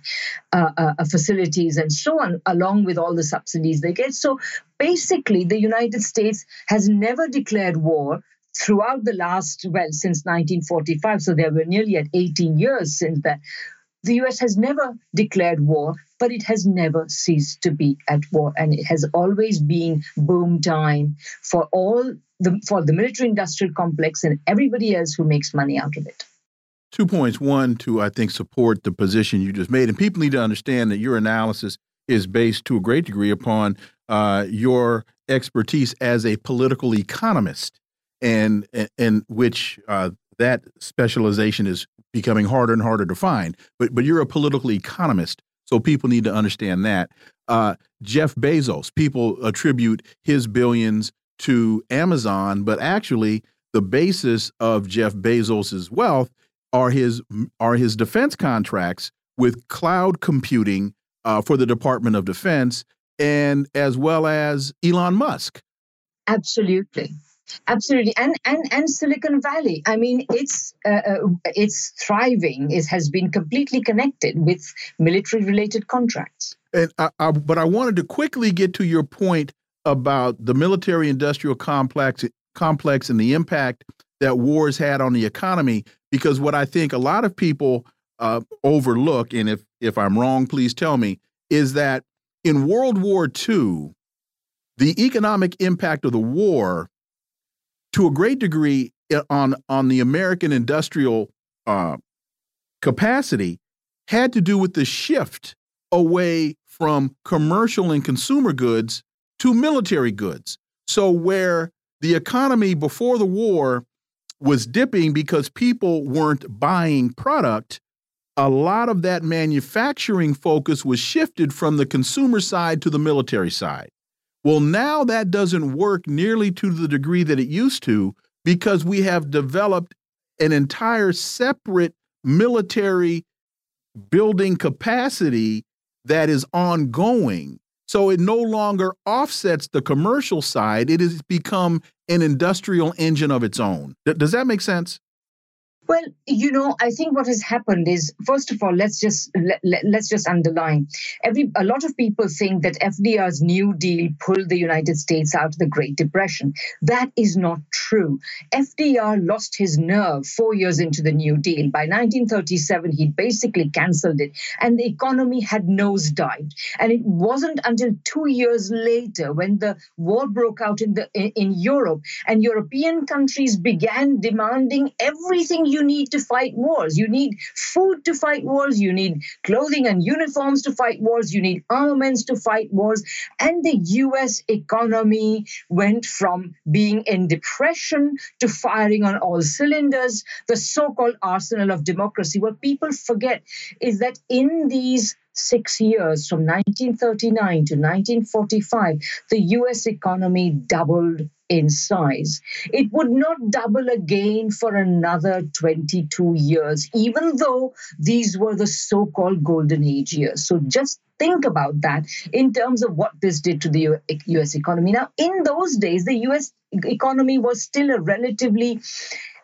uh, uh, facilities and so on, along with all the subsidies they get. So basically, the United States has never declared war throughout the last, well, since 1945. So there were nearly at 18 years since that. The US has never declared war, but it has never ceased to be at war. And it has always been boom time for all the for the military industrial complex and everybody else who makes money out of it. Two points. One, to I think support the position you just made. And people need to understand that your analysis is based to a great degree upon uh, your expertise as a political economist, and and which uh, that specialization is becoming harder and harder to find. But but you're a political economist, so people need to understand that. Uh, Jeff Bezos, people attribute his billions to Amazon, but actually the basis of Jeff Bezos's wealth are his are his defense contracts with cloud computing uh, for the Department of Defense, and as well as Elon Musk. Absolutely absolutely. And and and silicon valley. I mean it's uh, uh, it's thriving. It has been completely connected with military related contracts. And I, I, but i wanted to quickly get to your point about the military industrial complex complex and the impact that wars had on the economy because what i think a lot of people uh, overlook and if if i'm wrong please tell me is that in world war ii the economic impact of the war to a great degree on on the American industrial uh, capacity had to do with the shift away from commercial and consumer goods to military goods. So where the economy before the war was dipping because people weren't buying product, a lot of that manufacturing focus was shifted from the consumer side to the military side Well, now that doesn't work nearly to the degree that it used to because we have developed an entire separate military building capacity that is ongoing. So it no longer offsets the commercial side. It has become an industrial engine of its own. Does that make sense? Well, you know, I think what has happened is, first of all, let's just let, let's just underline. Every a lot of people think that FDR's New Deal pulled the United States out of the Great Depression. That is not true. FDR lost his nerve four years into the New Deal. By 1937, he basically cancelled it, and the economy had nosedived. And it wasn't until two years later, when the war broke out in the in Europe, and European countries began demanding everything you need to fight wars. You need food to fight wars. You need clothing and uniforms to fight wars. You need armaments to fight wars. And the US economy went from being in depression to firing on all cylinders, the so called arsenal of democracy. What people forget is that in these six years from 1939 to 1945, the US economy doubled in size. It would not double again for another 22 years, even though these were the so called golden age years. So just think about that in terms of what this did to the US economy. Now, in those days, the US economy was still a relatively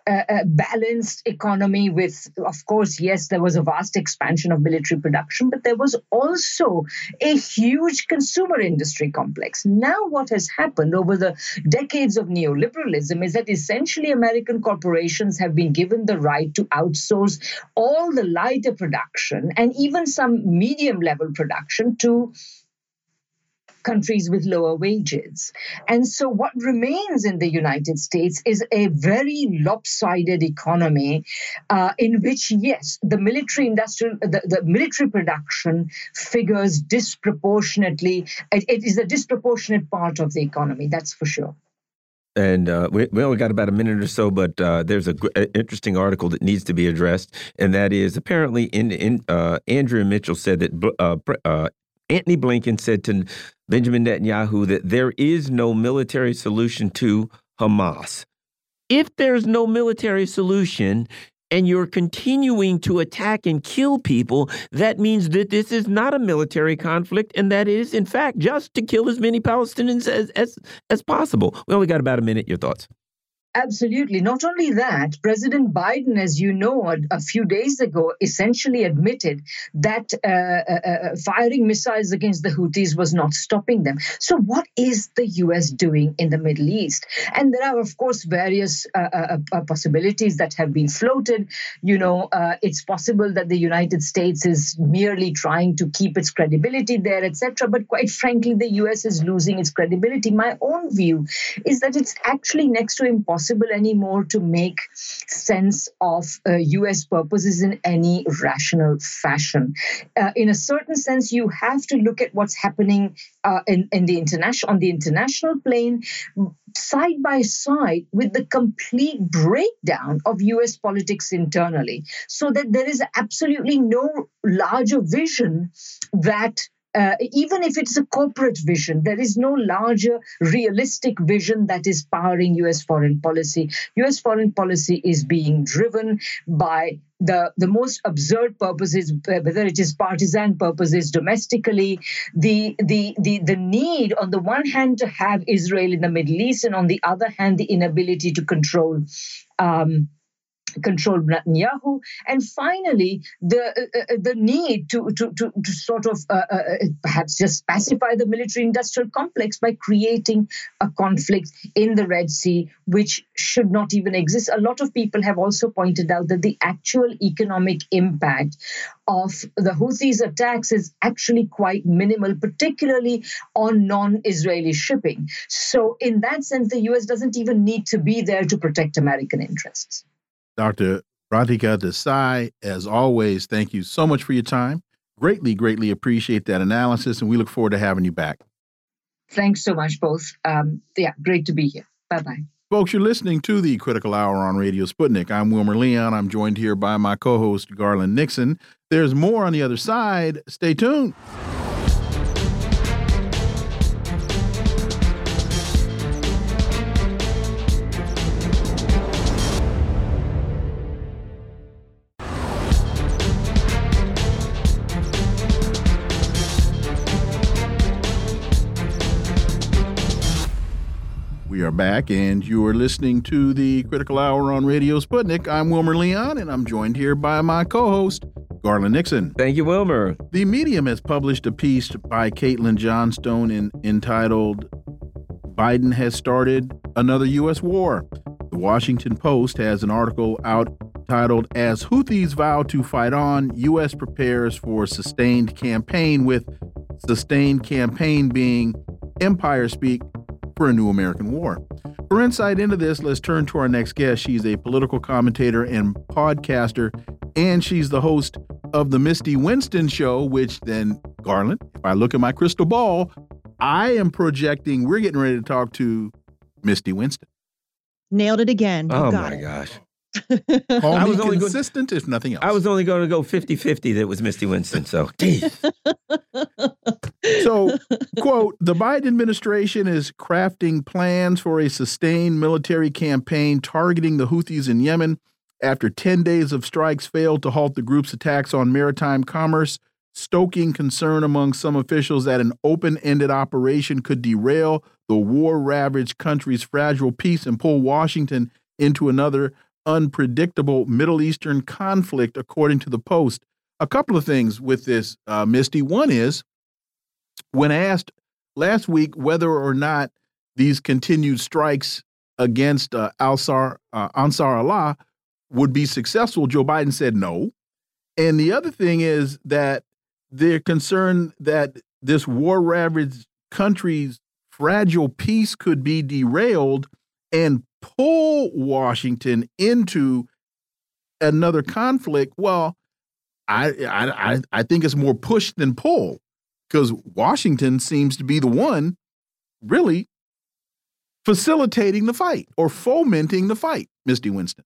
a balanced economy with, of course, yes, there was a vast expansion of military production, but there was also a huge consumer industry complex. Now, what has happened over the decades of neoliberalism is that essentially American corporations have been given the right to outsource all the lighter production and even some medium level production to countries with lower wages. And so, what remains in the United States is a very lopsided economy uh, in which, yes, the military industrial, the, the military production figures disproportionately. It, it is a disproportionate part of the economy, that's for sure. And uh, we, we, only got about a minute or so, but uh, there's a interesting article that needs to be addressed, and that is apparently in, in uh, Andrea Mitchell said that uh, uh, Antony Blinken said to Benjamin Netanyahu that there is no military solution to Hamas. If there's no military solution and you're continuing to attack and kill people, that means that this is not a military conflict and that is, in fact, just to kill as many Palestinians as, as, as possible. We only got about a minute. Your thoughts? Absolutely. Not only that, President Biden, as you know, a, a few days ago essentially admitted that uh, uh, uh firing missiles against the Houthis was not stopping them. So, what is the U.S. doing in the Middle East? And there are, of course, various uh, uh, uh possibilities that have been floated. You know, it's possible that the United States is merely trying to keep its credibility there, etc. But quite frankly, the U.S. is losing its credibility. My own view is that it's actually next to impossible possible anymore to make sense of uh, US purposes in any rational fashion. Uh, in a certain sense, you have to look at what's happening uh, in, in the international on the international plane side by side with the complete breakdown of US politics internally, so that there is absolutely no larger vision that uh, even if it's a corporate vision, there is no larger realistic vision that is powering US foreign policy. US foreign policy is being driven by the, the most absurd purposes, whether it is partisan purposes domestically, the, the, the, the need on the one hand to have Israel in the Middle East, and on the other hand, the inability to control. Um, control Netanyahu, and finally the uh, uh, the need to to to, to sort of uh, uh, uh, perhaps just pacify the military-industrial complex by creating a conflict in the Red Sea, which should not even exist. A lot of people have also pointed out that the actual economic impact of the Houthis' attacks is actually quite minimal, particularly on non-Israeli shipping. So, in that sense, the U.S. doesn't even need to be there to protect American interests. Dr. Radhika Desai, as always, thank you so much for your time. Greatly, greatly appreciate that analysis, and we look forward to having you back. Thanks so much, both. Um, yeah, great to be here. Bye bye. Folks, you're listening to the Critical Hour on Radio Sputnik. I'm Wilmer Leon. I'm joined here by my co host, Garland Nixon. There's more on the other side. Stay tuned. Back, and you are listening to the Critical Hour on Radio Sputnik. I'm Wilmer Leon, and I'm joined here by my co host, Garland Nixon. Thank you, Wilmer. The Medium has published a piece by Caitlin Johnstone in, entitled Biden Has Started Another U.S. War. The Washington Post has an article out titled As Houthis Vow to Fight On, U.S. Prepares for Sustained Campaign, with sustained campaign being empire speak for a new American war. For insight into this, let's turn to our next guest. She's a political commentator and podcaster, and she's the host of the Misty Winston Show, which then, Garland, if I look at my crystal ball, I am projecting we're getting ready to talk to Misty Winston. Nailed it again. Oh, you oh my it. gosh. Call I was only consistent, if nothing else. I was only going to go 50-50 that was Misty Winston. So, so, quote: The Biden administration is crafting plans for a sustained military campaign targeting the Houthis in Yemen. After 10 days of strikes failed to halt the group's attacks on maritime commerce, stoking concern among some officials that an open ended operation could derail the war ravaged country's fragile peace and pull Washington into another unpredictable Middle Eastern conflict, according to the Post. A couple of things with this, uh, Misty. One is when asked last week whether or not these continued strikes against uh, Al-Sar, uh, Ansar Allah would be successful, Joe Biden said no. And the other thing is that they're concerned that this war ravaged country's fragile peace could be derailed and pull Washington into another conflict, well, I I I think it's more push than pull because Washington seems to be the one really facilitating the fight or fomenting the fight, Misty Winston.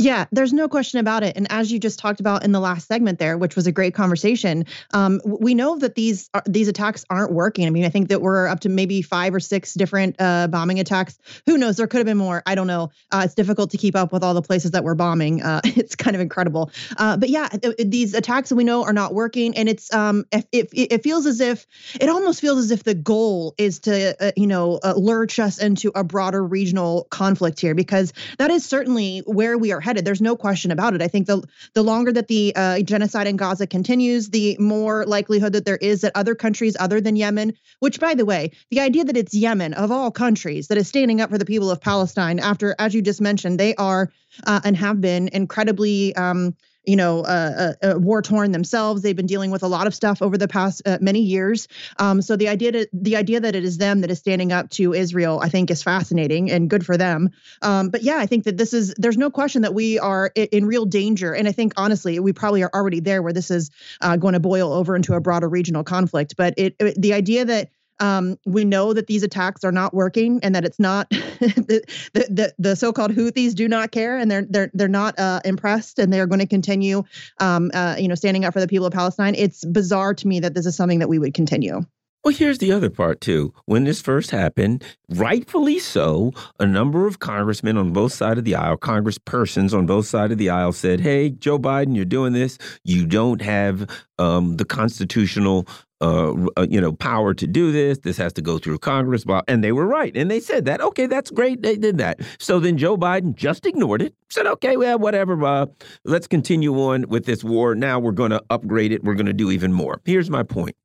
Yeah, there's no question about it. And as you just talked about in the last segment there, which was a great conversation, um, we know that these are, these attacks aren't working. I mean, I think that we're up to maybe five or six different uh, bombing attacks. Who knows? There could have been more. I don't know. Uh, it's difficult to keep up with all the places that we're bombing. Uh, it's kind of incredible. Uh, but yeah, these attacks we know are not working, and it's um, it, it, it feels as if it almost feels as if the goal is to uh, you know uh, lurch us into a broader regional conflict here, because that is certainly where we are headed. There's no question about it. I think the the longer that the uh, genocide in Gaza continues, the more likelihood that there is that other countries other than Yemen, which by the way, the idea that it's Yemen of all countries that is standing up for the people of Palestine after, as you just mentioned, they are uh, and have been incredibly um, you know, uh, uh, uh, war torn themselves. They've been dealing with a lot of stuff over the past uh, many years. Um, so the idea to, the idea that it is them that is standing up to Israel, I think, is fascinating and good for them. Um, but yeah, I think that this is there's no question that we are in, real danger, and I think honestly, we probably are already there where this is uh, going to boil over into a broader regional conflict. But it, it the idea that um, we know that these attacks are not working and that it's not the, the, the so-called Houthis do not care and they're they're they're not uh, impressed and they're going to continue um, uh, you know standing up for the people of Palestine. It's bizarre to me that this is something that we would continue. Well, here's the other part, too. When this first happened, rightfully so, a number of congressmen on both sides of the aisle, congresspersons on both sides of the aisle said, hey, Joe Biden, you're doing this. You don't have um, the constitutional uh, uh, you know, power to do this. This has to go through Congress. And they were right. And they said that. Okay, that's great. They did that. So then Joe Biden just ignored it. Said, okay, well, whatever. Uh, let's continue on with this war. Now we're going to upgrade it. We're going to do even more. Here's my point.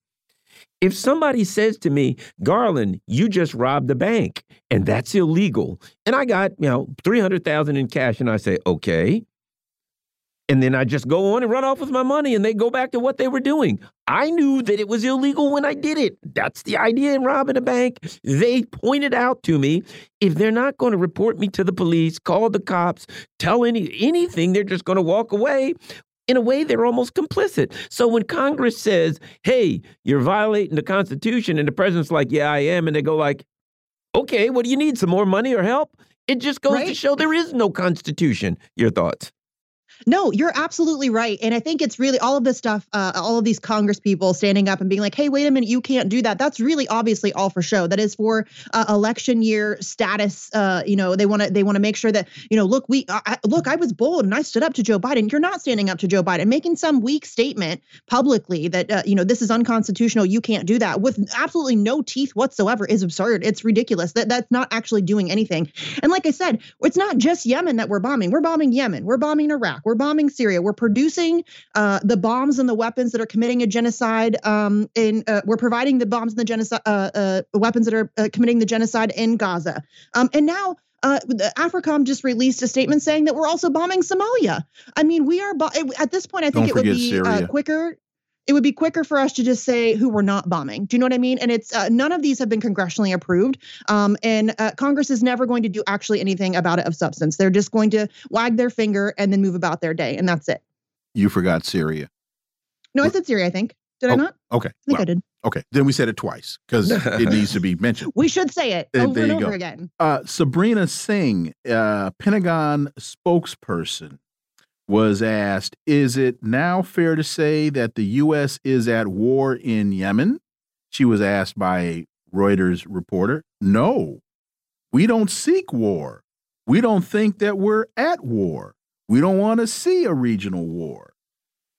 If somebody says to me, Garland, you just robbed a bank and that's illegal, and I got, you know, 300,000 in cash, and I say, okay, and then I just go on and run off with my money and they go back to what they were doing. I knew that it was illegal when I did it. That's the idea in robbing a bank. They pointed out to me if they're not going to report me to the police, call the cops, tell any anything, they're just going to walk away. In a way, they're almost complicit. So when Congress says, "Hey, you're violating the Constitution," and the president's like, "Yeah, I am," and they go like, "Okay, what do you need? Some more money or help?" It just goes right. to show there is no Constitution. Your thoughts? No, you're absolutely right. And I think it's really all of this stuff, uh, all of these Congress people standing up and being like, hey, wait a minute, you can't do that. That's really obviously all for show. That is for uh, election year status. Uh, you know, they want to they want to make sure that, you know, look, we I, look, I was bold and I stood up to Joe Biden. You're not standing up to Joe Biden, making some weak statement publicly that, uh, you know, this is unconstitutional. You can't do that with absolutely no teeth whatsoever is absurd. It's ridiculous. That That's not actually doing anything. And like I said, it's not just Yemen that we're bombing. We're bombing Yemen. We're bombing Iraq. We're bombing Syria. We're producing uh, the bombs and the weapons that are committing a genocide. Um, in uh, we're providing the bombs and the genocide uh, uh weapons that are uh, committing the genocide in Gaza. Um, and now uh, AFRICOM just released a statement saying that we're also bombing Somalia. I mean, we are at this point. I think Don't it would be uh, quicker. It would be quicker for us to just say who we're not bombing. Do you know what I mean? And it's uh, none of these have been congressionally approved, um, and uh, Congress is never going to do actually anything about it of substance. They're just going to wag their finger and then move about their day, and that's it. You forgot Syria. No, I said Syria. I think. Did oh, I not? Okay. I think well, I did. Okay. Then we said it twice because it needs to be mentioned. We should say it over and, and over go. again. Uh, Sabrina Singh, uh, Pentagon spokesperson, was asked Is it now fair to say that the U.S. is at war in Yemen? She was asked by a Reuters reporter. No, we don't seek war. We don't think that we're at war. We don't want to see a regional war.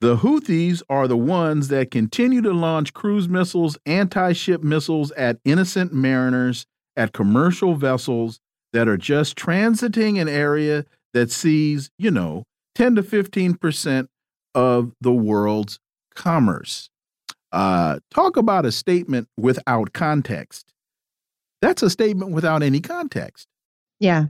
The Houthis are the ones that continue to launch cruise missiles, anti ship missiles at innocent mariners, at commercial vessels that are just transiting an area that sees, you know, 10 to 15% of the world's commerce. Uh, talk about a statement without context. That's a statement without any context. Yeah,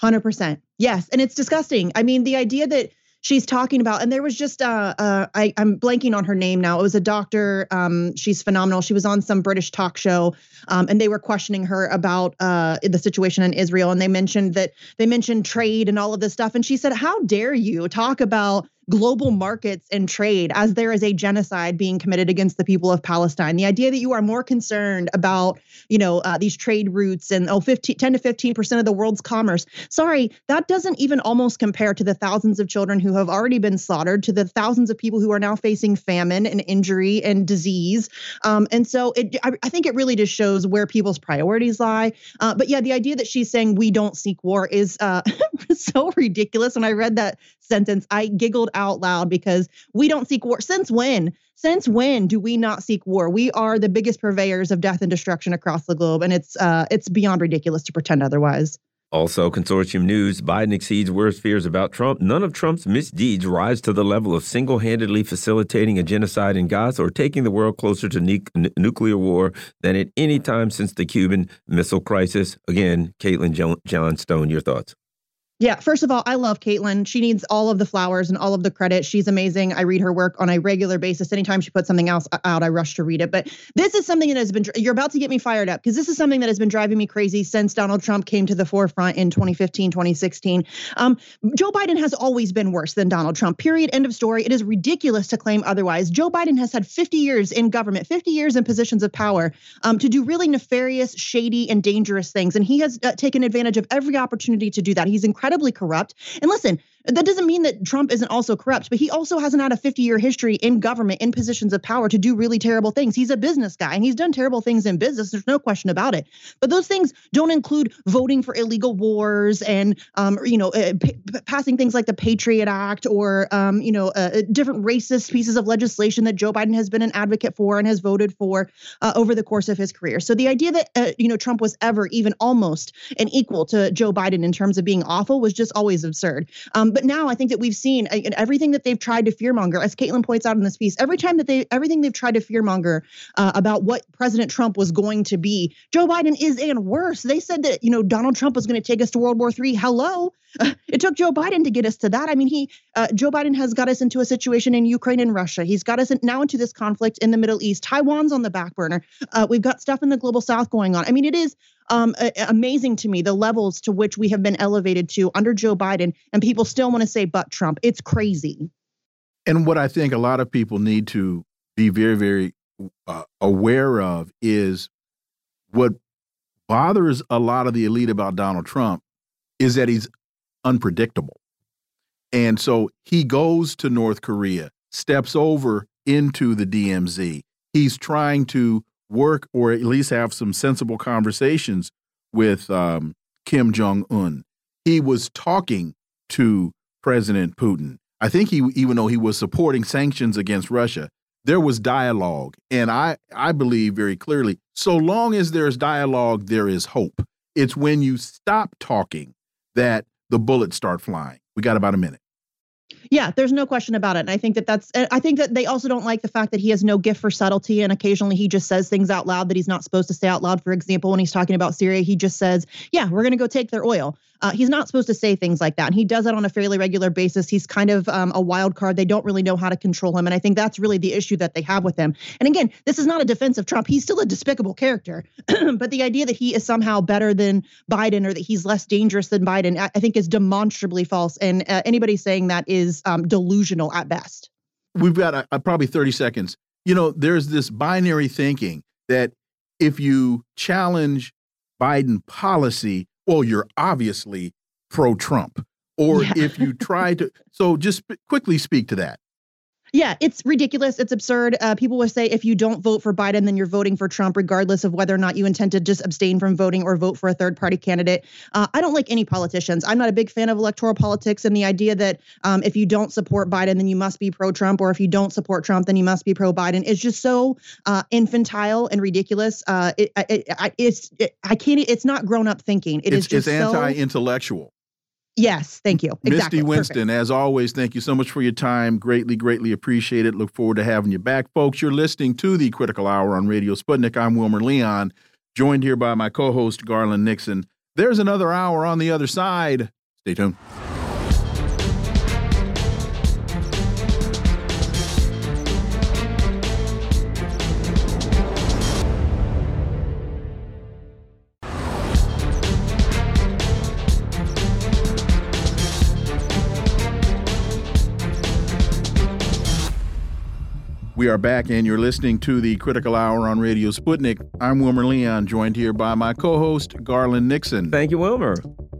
100%. Yes. And it's disgusting. I mean, the idea that she's talking about and there was just uh, uh I, i'm blanking on her name now. It was a doctor um she's phenomenal. She was on some british talk show um and they were questioning her about uh the situation in israel and they mentioned that they mentioned trade and all of this stuff and she said how dare you talk about global markets and trade as there is a genocide being committed against the people of Palestine. The idea that you are more concerned about, you know, uh, these trade routes and oh, 15, 10 to 15% of the world's commerce. Sorry, that doesn't even almost compare to the thousands of children who have already been slaughtered, to the thousands of people who are now facing famine and injury and disease. Um, and so it, I, I, think it really just shows where people's priorities lie. Uh, but yeah, the idea that she's saying we don't seek war is uh, so ridiculous. When I read that sentence, I giggled out loud because we don't seek war. Since when? Since when do we not seek war? We are the biggest purveyors of death and destruction across the globe, and it's uh, it's beyond ridiculous to pretend otherwise. Also, Consortium News Biden exceeds worst fears about Trump. None of Trump's misdeeds rise to the level of single handedly facilitating a genocide in Gaza or taking the world closer to nuclear war than at any time since the Cuban Missile Crisis. Again, Caitlin Johnstone, your thoughts. Yeah, first of all, I love Caitlin. She needs all of the flowers and all of the credit. She's amazing. I read her work on a regular basis. Anytime she puts something else out, I rush to read it. But this is something that has been, you're about to get me fired up because this is something that has been driving me crazy since Donald Trump came to the forefront in 2015, 2016. Um, Joe Biden has always been worse than Donald Trump, period. End of story. It is ridiculous to claim otherwise. Joe Biden has had 50 years in government, 50 years in positions of power um, to do really nefarious, shady, and dangerous things. And he has uh, taken advantage of every opportunity to do that. He's incredible incredibly corrupt. And listen, that doesn't mean that Trump isn't also corrupt, but he also hasn't had a 50 year history in government in positions of power to do really terrible things. He's a business guy and he's done terrible things in business. There's no question about it. But those things don't include voting for illegal wars and, um, you know, uh, passing things like the Patriot Act or, um, you know, uh, uh, different racist pieces of legislation that Joe Biden has been an advocate for and has voted for uh, over the course of his career. So the idea that, uh, you know, Trump was ever even almost an equal to Joe Biden in terms of being awful was just always absurd. Um, but now I think that we've seen uh, everything that they've tried to fearmonger, as Caitlin points out in this piece, every time that they, everything they've tried to fearmonger uh, about what President Trump was going to be, Joe Biden is and worse. They said that, you know, Donald Trump was going to take us to World War III. Hello. It took Joe Biden to get us to that. I mean, he, uh, Joe Biden has got us into a situation in Ukraine and Russia. He's got us in, now into this conflict in the Middle East. Taiwan's on the back burner. Uh, we've got stuff in the global south going on. I mean, it is um, amazing to me the levels to which we have been elevated to under Joe Biden, and people still want to say but Trump. It's crazy. And what I think a lot of people need to be very, very uh, aware of is what bothers a lot of the elite about Donald Trump is that he's unpredictable. And so he goes to North Korea, steps over into the DMZ. He's trying to work or at least have some sensible conversations with um, Kim Jong Un. He was talking to President Putin. I think he, even though he was supporting sanctions against Russia, there was dialogue. And I, I believe very clearly, so long as there's dialogue, there is hope. It's when you stop talking that the bullets start flying. We got about a minute. Yeah, there's no question about it. And I think that that's, I think that they also don't like the fact that he has no gift for subtlety. And occasionally he just says things out loud that he's not supposed to say out loud. For example, when he's talking about Syria, he just says, Yeah, we're going to go take their oil. Uh, he's not supposed to say things like that. And he does that on a fairly regular basis. He's kind of um, a wild card. They don't really know how to control him. And I think that's really the issue that they have with him. And again, this is not a defense of Trump. He's still a despicable character. but the idea that he is somehow better than Biden or that he's less dangerous than Biden, I, I think is demonstrably false. And uh, anybody saying that is um, delusional at best. We've got uh, uh probably 30 seconds. You know, there's this binary thinking that if you challenge Biden policy, well, you're obviously pro Trump. Or yeah. if you try to, so just quickly speak to that. Yeah, it's ridiculous. It's absurd. Uh, people will say if you don't vote for Biden, then you're voting for Trump, regardless of whether or not you intend to just abstain from voting or vote for a third party candidate. Uh, I don't like any politicians. I'm not a big fan of electoral politics and the idea that um, if you don't support Biden, then you must be pro Trump, or if you don't support Trump, then you must be pro Biden is just so uh, infantile and ridiculous. Uh, it, it, it, it's it, I can't. It's not grown up thinking. It it's, is just it's anti intellectual. Yes, thank you. Exactly. Misty Winston, Perfect. as always, thank you so much for your time. Greatly, greatly appreciate it. Look forward to having you back. Folks, you're listening to the Critical Hour on Radio Sputnik. I'm Wilmer Leon, joined here by my co host, Garland Nixon. There's another hour on the other side. Stay tuned. We are back, and you're listening to the Critical Hour on Radio Sputnik. I'm Wilmer Leon, joined here by my co host, Garland Nixon. Thank you, Wilmer.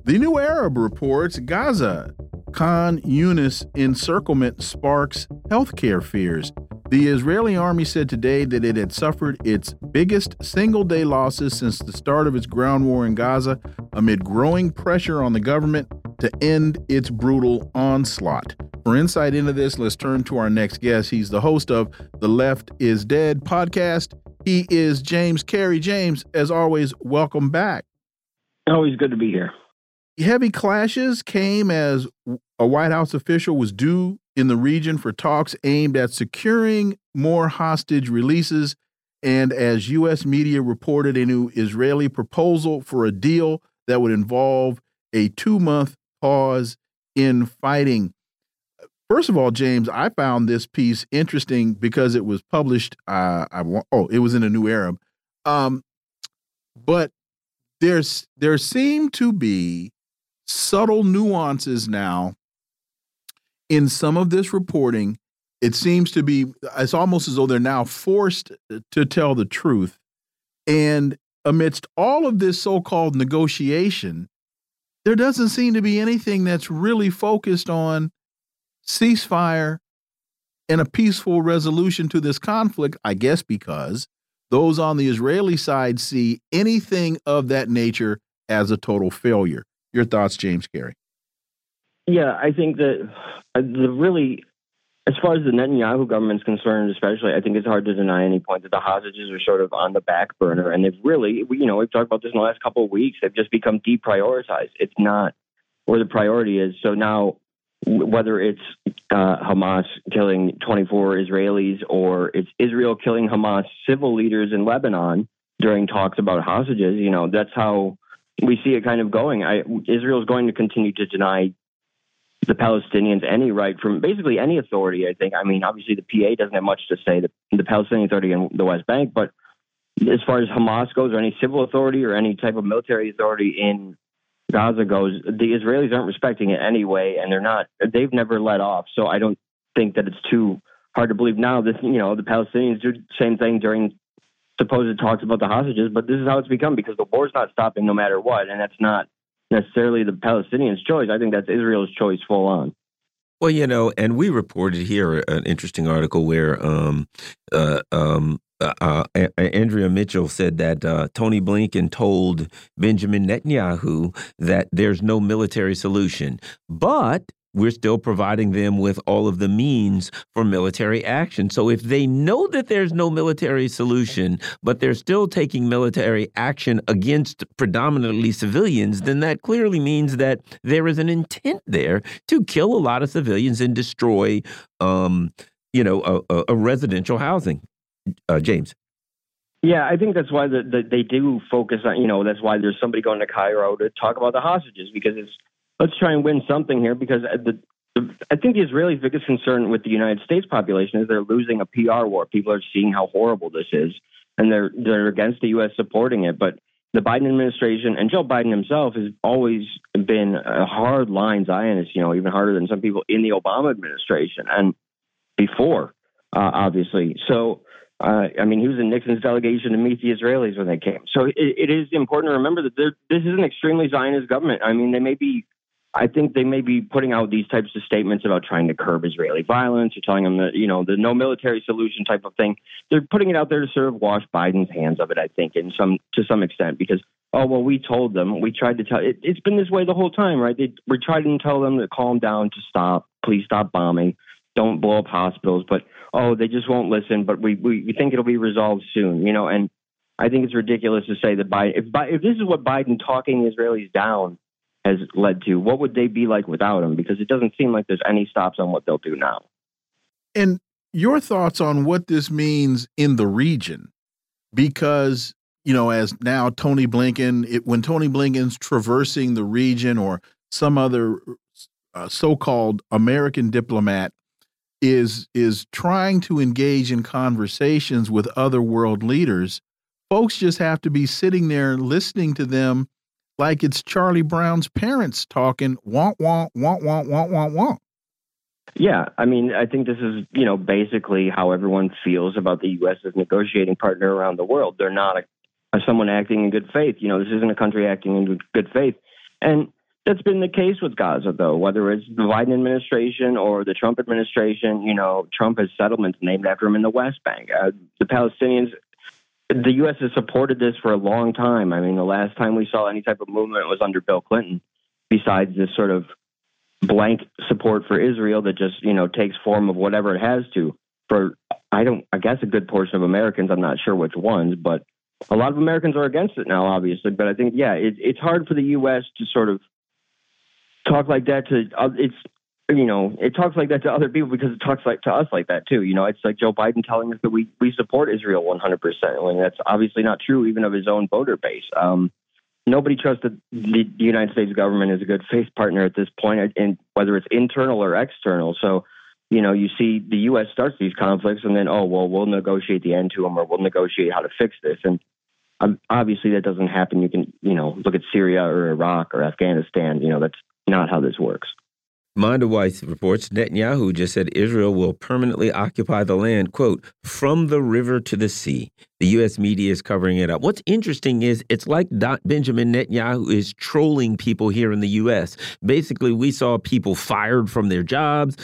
The New Arab reports Gaza. Khan Yunis encirclement sparks healthcare fears. The Israeli army said today that it had suffered its biggest single day losses since the start of its ground war in Gaza amid growing pressure on the government to end its brutal onslaught. For insight into this, let's turn to our next guest. He's the host of the Left is Dead podcast. He is James Carey. James, as always, welcome back. Always good to be here. Heavy clashes came as a White House official was due in the region for talks aimed at securing more hostage releases. And as U.S. media reported, a new Israeli proposal for a deal that would involve a two month pause in fighting. First of all, James, I found this piece interesting because it was published. Uh, I oh, it was in a New Arab, um, but there's there seem to be subtle nuances now in some of this reporting. It seems to be it's almost as though they're now forced to tell the truth, and amidst all of this so-called negotiation, there doesn't seem to be anything that's really focused on ceasefire and a peaceful resolution to this conflict, I guess because those on the Israeli side see anything of that nature as a total failure. Your thoughts, James Carey? Yeah, I think that uh, the really, as far as the Netanyahu government's concerned, especially, I think it's hard to deny any point that the hostages are sort of on the back burner, and they've really, you know, we've talked about this in the last couple of weeks. They've just become deprioritized. It's not where the priority is. So now whether it's uh, Hamas killing 24 Israelis or it's Israel killing Hamas civil leaders in Lebanon during talks about hostages, you know, that's how we see it kind of going. I, Israel is going to continue to deny the Palestinians any right from basically any authority, I think. I mean, obviously the PA doesn't have much to say, the, the Palestinian Authority in the West Bank, but as far as Hamas goes or any civil authority or any type of military authority in Gaza goes, the Israelis aren't respecting it anyway, and they're not. They've never let off. So I don't think that it's too hard to believe now. This, you know, the Palestinians do the same thing during supposed talks about the hostages, but this is how it's become because the war's not stopping no matter what, and that's not necessarily the Palestinians' choice. I think that's Israel's choice full on. Well, you know, and we reported here an interesting article where um, uh, um, uh, uh, Andrea Mitchell said that uh, Tony Blinken told Benjamin Netanyahu that there's no military solution, but we're still providing them with all of the means for military action. So if they know that there's no military solution, but they're still taking military action against predominantly civilians, then that clearly means that there is an intent there to kill a lot of civilians and destroy, um, you know, a, a residential housing. Uh, James. Yeah, I think that's why the, the, they do focus on, you know, that's why there's somebody going to Cairo to talk about the hostages because it's let's try and win something here because the, the, I think the Israelis' biggest concern with the United States population is they're losing a PR war. People are seeing how horrible this is, and they're they're against the U.S. supporting it. But the Biden administration and Joe Biden himself has always been a hard line Zionist, you know, even harder than some people in the Obama administration and before, uh, obviously. So. Uh, I mean, he was in Nixon's delegation to meet the Israelis when they came. So it, it is important to remember that this is an extremely Zionist government. I mean, they may be I think they may be putting out these types of statements about trying to curb Israeli violence or telling them that, you know, the no military solution type of thing. They're putting it out there to sort of wash Biden's hands of it, I think, in some to some extent, because oh well, we told them, we tried to tell it, has been this way the whole time, right? They, we tried to tell them to calm down, to stop, please stop bombing, don't blow up hospitals, but oh, they just won't listen. But we we, we think it'll be resolved soon, you know, and I think it's ridiculous to say that Biden, if, if this is what Biden talking Israelis down has led to. What would they be like without him? Because it doesn't seem like there's any stops on what they'll do now. And your thoughts on what this means in the region? Because you know, as now Tony Blinken, it, when Tony Blinken's traversing the region or some other uh, so-called American diplomat is is trying to engage in conversations with other world leaders, folks just have to be sitting there listening to them like it's Charlie Brown's parents talking want want want want want want want. Yeah, I mean, I think this is you know basically how everyone feels about the U.S. as negotiating partner around the world. They're not a, a someone acting in good faith. You know, this isn't a country acting in good faith, and that's been the case with Gaza, though. Whether it's the Biden administration or the Trump administration, you know, Trump has settlements named after him in the West Bank. Uh, the Palestinians the U.S. has supported this for a long time. I mean, the last time we saw any type of movement was under Bill Clinton, besides this sort of blank support for Israel that just, you know, takes form of whatever it has to. For, I don't, I guess a good portion of Americans, I'm not sure which ones, but a lot of Americans are against it now, obviously. But I think, yeah, it, it's hard for the U.S. to sort of talk like that to, uh, it's, you know, it talks like that to other people because it talks like to us like that too. You know, it's like Joe Biden telling us that we we support Israel 100 percent when that's obviously not true even of his own voter base. Um, nobody trusts the, the United States government as a good faith partner at this point, and whether it's internal or external. So, you know, you see the U.S. starts these conflicts, and then oh well, we'll negotiate the end to them, or we'll negotiate how to fix this, and um, obviously that doesn't happen. You can you know look at Syria or Iraq or Afghanistan. You know, that's not how this works. Mondoweiss reports Netanyahu just said Israel will permanently occupy the land, quote, from the river to the sea. The U.S. media is covering it up. What's interesting is it's like Benjamin Netanyahu is trolling people here in the U.S. Basically, we saw people fired from their jobs.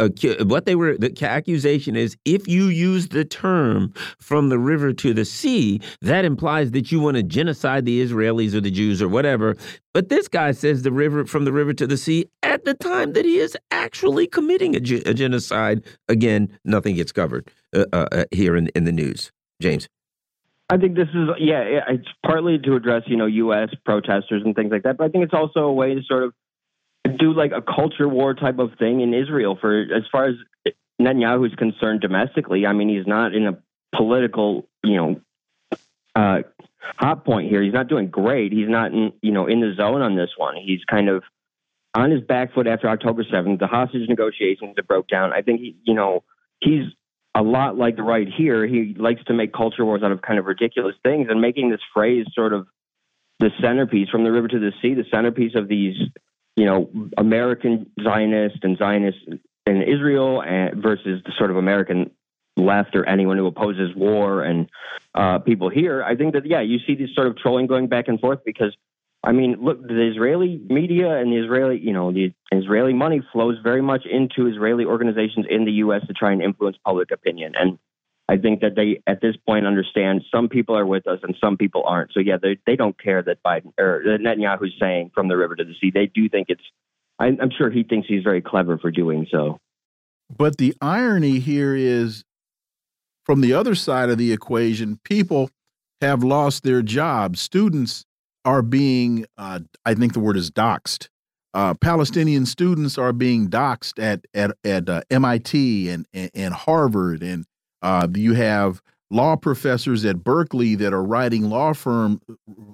Uh, what they were, the accusation is if you use the term from the river to the sea, that implies that you want to genocide the Israelis or the Jews or whatever. But this guy says the river from the river to the sea at the time that he is actually committing a, a genocide. Again, nothing gets covered uh, uh, here in, in the news. James. I think this is yeah, it's partly to address you know U.S. protesters and things like that, but I think it's also a way to sort of do like a culture war type of thing in Israel. For as far as Netanyahu is concerned domestically, I mean he's not in a political you know uh, hot point here. He's not doing great. He's not in you know in the zone on this one. He's kind of on his back foot after October seventh. The hostage negotiations that broke down. I think he you know he's a lot like the right here, he likes to make culture wars out of kind of ridiculous things and making this phrase sort of the centerpiece from the river to the sea, the centerpiece of these, you know, American Zionist and Zionist in Israel and versus the sort of American left or anyone who opposes war and uh, people here. I think that, yeah, you see this sort of trolling going back and forth because I mean, look, the Israeli media and the Israeli, you know, the Israeli money flows very much into Israeli organizations in the U.S. to try and influence public opinion. And I think that they, at this point, understand some people are with us and some people aren't. So yeah, they they don't care that Biden or that Netanyahu's saying from the river to the sea. They do think it's. I'm, I'm sure he thinks he's very clever for doing so. But the irony here is, from the other side of the equation, people have lost their jobs. Students are being, uh, I think the word is doxxed. Uh, Palestinian students are being doxxed at at at uh, MIT and, and, and Harvard, and uh, you have law professors at Berkeley that are writing law firm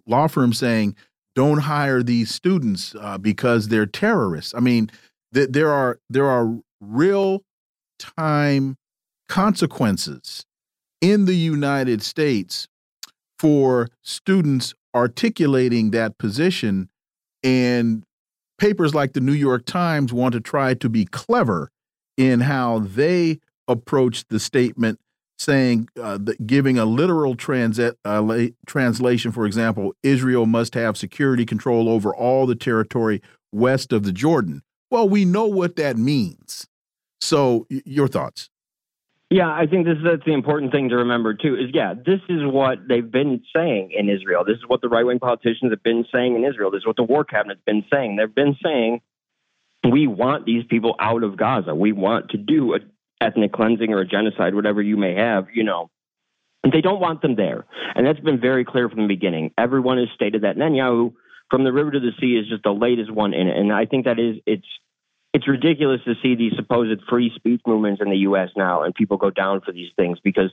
law firms saying, "Don't hire these students uh, because they're terrorists." I mean, th there are there are real time consequences in the United States for students articulating that position. And papers like the New York Times want to try to be clever in how they approach the statement, saying, uh, that giving a literal uh, translation, for example, Israel must have security control over all the territory west of the Jordan. Well, we know what that means. So, your thoughts? Yeah, I think this is that's the important thing to remember too. Is yeah, this is what they've been saying in Israel. This is what the right wing politicians have been saying in Israel. This is what the war cabinet's been saying. They've been saying we want these people out of Gaza. We want to do a ethnic cleansing or a genocide, whatever you may have. You know, they don't want them there, and that's been very clear from the beginning. Everyone has stated that Netanyahu, from the river to the sea, is just the latest one in it, and I think that is it's it's ridiculous to see these supposed free speech movements in the U.S. now, and people go down for these things because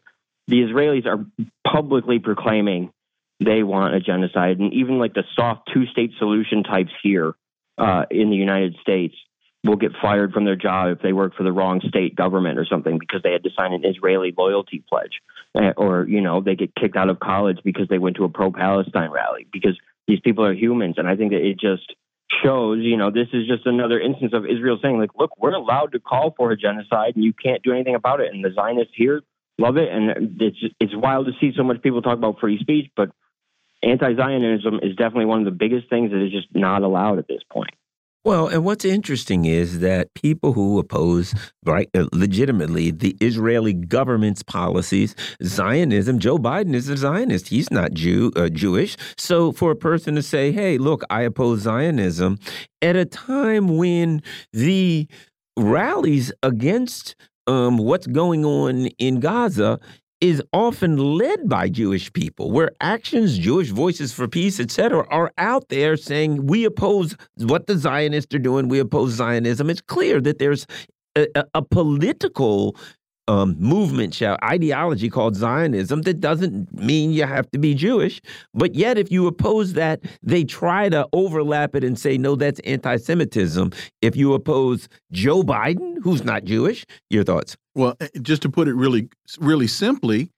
the Israelis are publicly proclaiming they want a genocide, and even like the soft two-state solution types here uh, in the United States will get fired from their job if they work for the wrong state government or something because they had to sign an Israeli loyalty pledge, uh, or you know they get kicked out of college because they went to a pro-Palestine rally because these people are humans, and I think that it just shows, you know, this is just another instance of Israel saying, like, look, we're allowed to call for a genocide and you can't do anything about it. And the Zionists here love it. And it's it's wild to see so much people talk about free speech, but anti-Zionism is definitely one of the biggest things that is just not allowed at this point. Well, and what's interesting is that people who oppose, right, uh, legitimately the Israeli government's policies, Zionism, Joe Biden is a Zionist. He's not Jew, uh, Jewish. So for a person to say, hey, look, I oppose Zionism at a time when the rallies against um, what's going on in Gaza is often led by Jewish people, where actions, Jewish voices for peace, etc., are out there saying we oppose what the Zionists are doing, we oppose Zionism. It's clear that there's a, a political um, movement, shall ideology called Zionism that doesn't mean you have to be Jewish. But yet, if you oppose that, they try to overlap it and say, no, that's anti Semitism. If you oppose Joe Biden, who's not Jewish, your thoughts? Well, eh, just to put it really, really simply,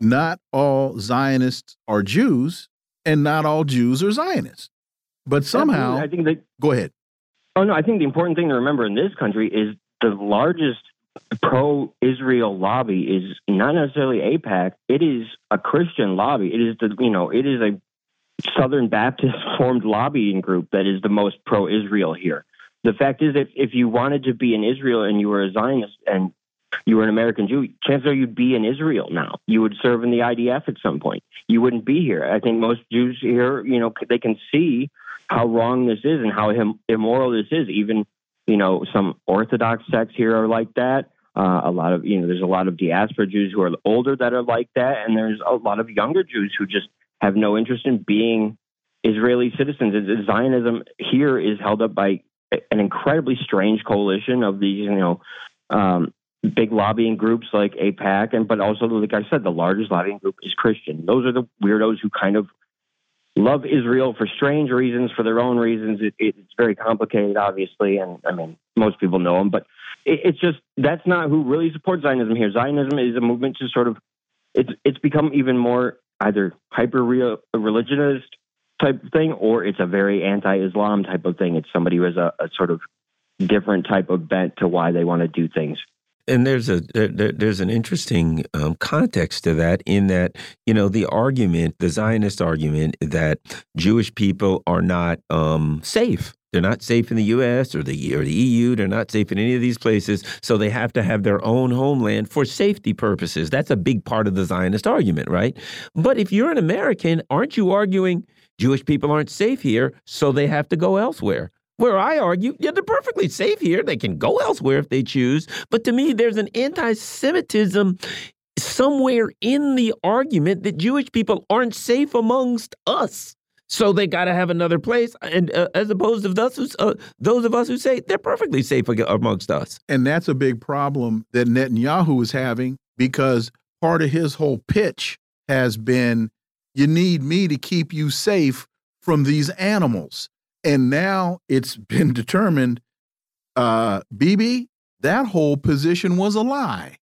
not all Zionists are Jews, and not all Jews are Zionists. But somehow, I think that. Go ahead. Oh no, I think the important thing to remember in this country is the largest pro-Israel lobby is not necessarily AIPAC. It is a Christian lobby. It is the you know it is a Southern Baptist formed lobbying group that is the most pro-Israel here. The fact is, if if you wanted to be in Israel and you were a Zionist and you were an American Jew, chances are you'd be in Israel now. You would serve in the IDF at some point. You wouldn't be here. I think most Jews here, you know, they can see how wrong this is and how immoral this is. Even you know, some Orthodox sects here are like that. Uh, a lot of, you know, there's a lot of diaspora Jews who are older that are like that. And there's a lot of younger Jews who just have no interest in being Israeli citizens. Zionism here is held up by an incredibly strange coalition of these, you know, um, big lobbying groups like AIPAC, and but also, like I said, the largest lobbying group is Christian. Those are the weirdos who kind of love Israel for strange reasons, for their own reasons. It, it, it's very complicated, obviously, and I mean most people know them, but it, it's just that's not who really supports Zionism here. Zionism is a movement to sort of it's it's become even more either hyper religionist type of thing, or it's a very anti-Islam type of thing. It's somebody who has a, a sort of different type of bent to why they want to do things. And there's a there, there's an interesting um, context to that in that you know the argument, the Zionist argument that Jewish people are not um, safe. They're not safe in the U.S. or the or the EU. They're not safe in any of these places, so they have to have their own homeland for safety purposes. That's a big part of the Zionist argument, right? But if you're an American, aren't you arguing Jewish people aren't safe here, so they have to go elsewhere? Where I argue, yeah, they're perfectly safe here. They can go elsewhere if they choose. But to me, there's an anti Semitism somewhere in the argument that Jewish people aren't safe amongst us. So they got to have another place, and uh, as opposed to those, uh, those of us who say they're perfectly safe amongst us. And that's a big problem that Netanyahu is having because part of his whole pitch has been, "You need me to keep you safe from these animals." And now it's been determined, uh, Bibi, that whole position was a lie.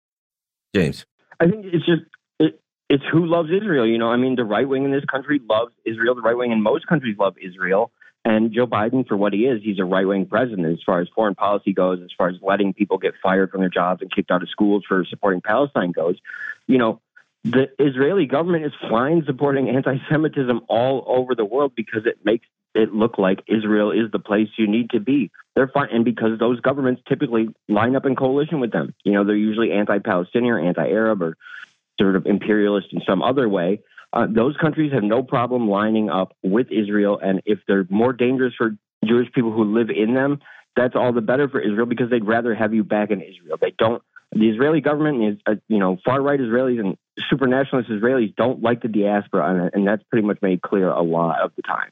James. I think it's just it, it's who loves Israel. You know, I mean, the right wing in this country loves Israel. The right wing in most countries love Israel. And Joe Biden, for what he is, he's a right wing president as far as foreign policy goes, as far as letting people get fired from their jobs and kicked out of schools for supporting Palestine goes. You know, the Israeli government is flying supporting anti Semitism all over the world because it makes it look like Israel is the place you need to be. They're fine, and because those governments typically line up in coalition with them. You know, they're usually anti-Palestinian or anti-Arab or sort of imperialist in some other way. Uh, those countries have no problem lining up with Israel, and if they're more dangerous for Jewish people who live in them, that's all the better for Israel because they'd rather have you back in Israel. They don't. The Israeli government is, uh, you know, far right Israelis and super nationalist Israelis don't like the diaspora, and that's pretty much made clear a lot of the time.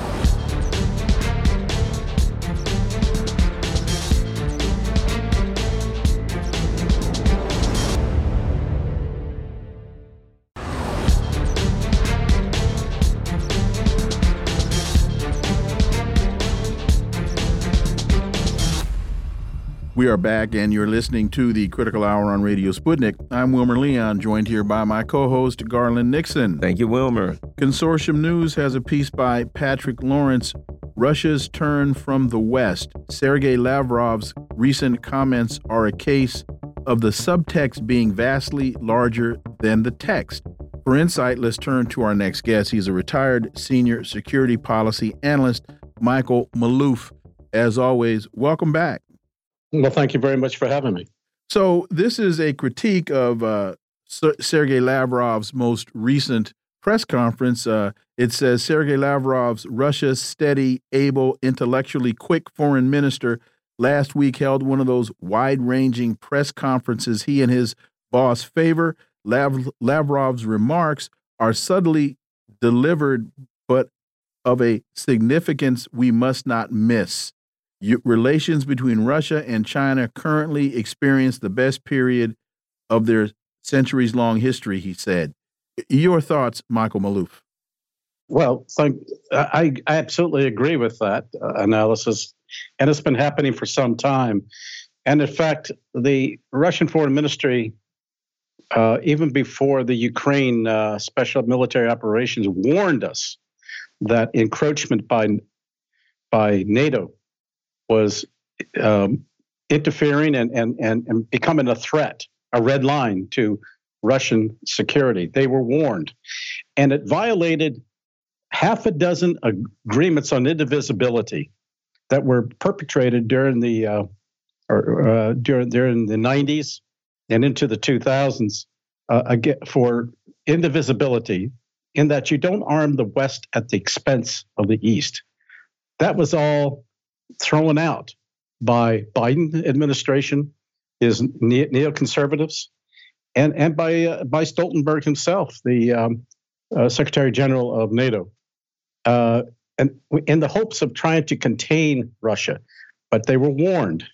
We are back, and you're listening to the Critical Hour on Radio Sputnik. I'm Wilmer Leon, joined here by my co host, Garland Nixon. Thank you, Wilmer. Consortium News has a piece by Patrick Lawrence Russia's turn from the West. Sergei Lavrov's recent comments are a case of the subtext being vastly larger than the text. For insight, let's turn to our next guest. He's a retired senior security policy analyst, Michael Maloof. As always, welcome back. Well, thank you very much for having me. So, this is a critique of uh, Sergei Lavrov's most recent press conference. Uh, it says Sergei Lavrov's Russia's steady, able, intellectually quick foreign minister last week held one of those wide ranging press conferences he and his boss favor. Lav Lavrov's remarks are subtly delivered, but of a significance we must not miss relations between Russia and China currently experience the best period of their centuries long history, he said. Your thoughts, Michael Maloof? Well, thank, I, I absolutely agree with that uh, analysis. And it's been happening for some time. And in fact, the Russian Foreign Ministry, uh, even before the Ukraine uh, special military operations, warned us that encroachment by, by NATO was um, interfering and, and, and, and becoming a threat, a red line to Russian security. They were warned. And it violated half a dozen agreements on indivisibility that were perpetrated during the uh, or, uh, during during the 90s and into the 2000s uh, again, for indivisibility in that you don't arm the West at the expense of the East. That was all thrown out by Biden administration, his neoconservatives, and and by uh, by Stoltenberg himself, the um, uh, Secretary General of NATO, uh, and in the hopes of trying to contain Russia, but they were warned,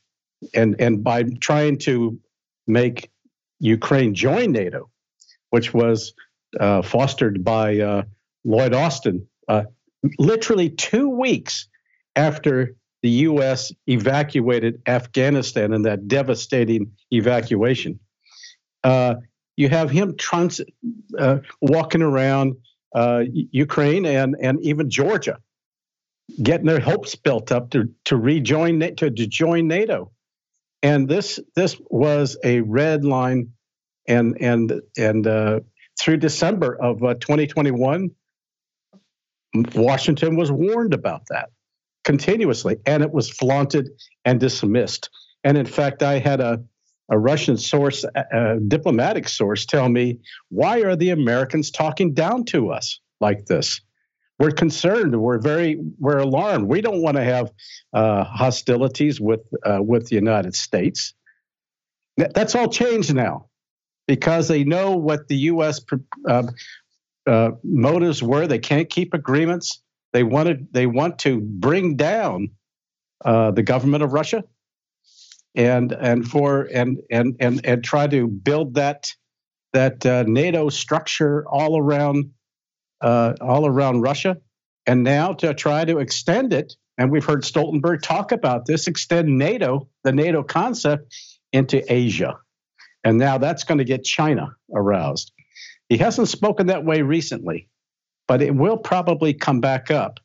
and and by trying to make Ukraine join NATO, which was uh, fostered by uh, Lloyd Austin, uh, literally two weeks after the U.S. evacuated Afghanistan in that devastating evacuation. Uh, you have him trans- uh, walking around uh, Ukraine and, and even Georgia, getting their hopes built up to, to rejoin to, to join NATO. And this this was a red line, and and and uh, through December of uh, 2021, Washington was warned about that continuously, and it was flaunted and dismissed. And in fact, I had a, a Russian source, a, diplomatic source, tell me, why are the Americans talking down to us like this? We're concerned. We're very we're alarmed. We don't want to have uh, hostilities with uh, with the United States. That's all changed now because they know what the U.S. Uh, uh, motives were. They can't keep agreements. They wanted they want to bring down uh, the government of Russia, and and for and and and and try to build that that uh, NATO structure all around uh, all around Russia, and now to try to extend it. And we've heard Stoltenberg talk about this: extend NATO, the NATO concept, into Asia, and now that's going to get China aroused. He hasn't spoken that way recently, but it will probably come back up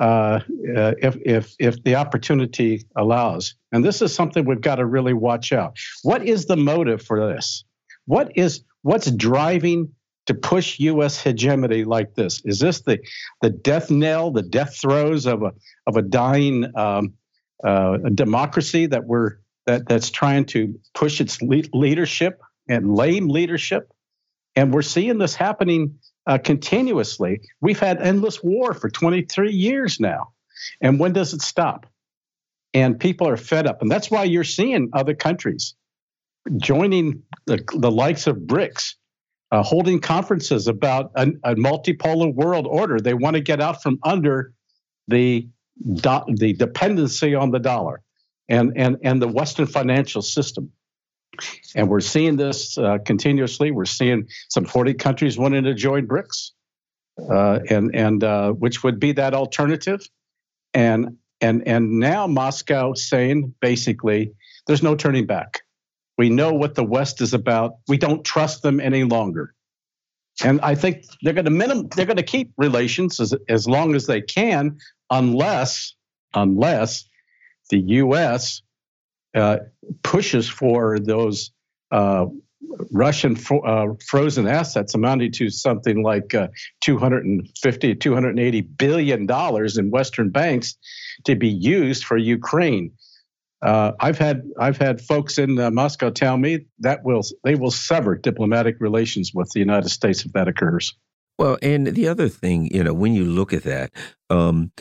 uh, uh, if if if the opportunity allows. And this is something we've got to really watch out. What is the motive for this? What is what's driving to push U.S. hegemony like this? Is this the the death knell, the death throes of a of a dying um, uh, democracy that we're that that's trying to push its le- leadership and lame leadership? And we're seeing this happening uh, continuously. We've had endless war for 23 years now. And when does it stop? And people are fed up. And that's why you're seeing other countries joining the, the likes of BRICS, uh, holding conferences about a, a, multipolar world order. They want to get out from under the, do, the dependency on the dollar and, and, and the Western financial system. And we're seeing this uh, continuously. We're seeing some 40 countries wanting to join BRICS, uh, and and uh, which would be that alternative. And and and now Moscow saying basically, there's no turning back. We know what the West is about. We don't trust them any longer. And I think they're going to minim- they're going to keep relations as, as long as they can, unless unless the U.S uh, pushes for those uh, Russian uh, frozen assets amounting to something like uh, 250 280 billion dollars in Western banks to be used for Ukraine. Uh, I've had I've had folks in uh, Moscow tell me that will they will sever diplomatic relations with the United States if that occurs. Well, and the other thing, you know, when you look at that, um,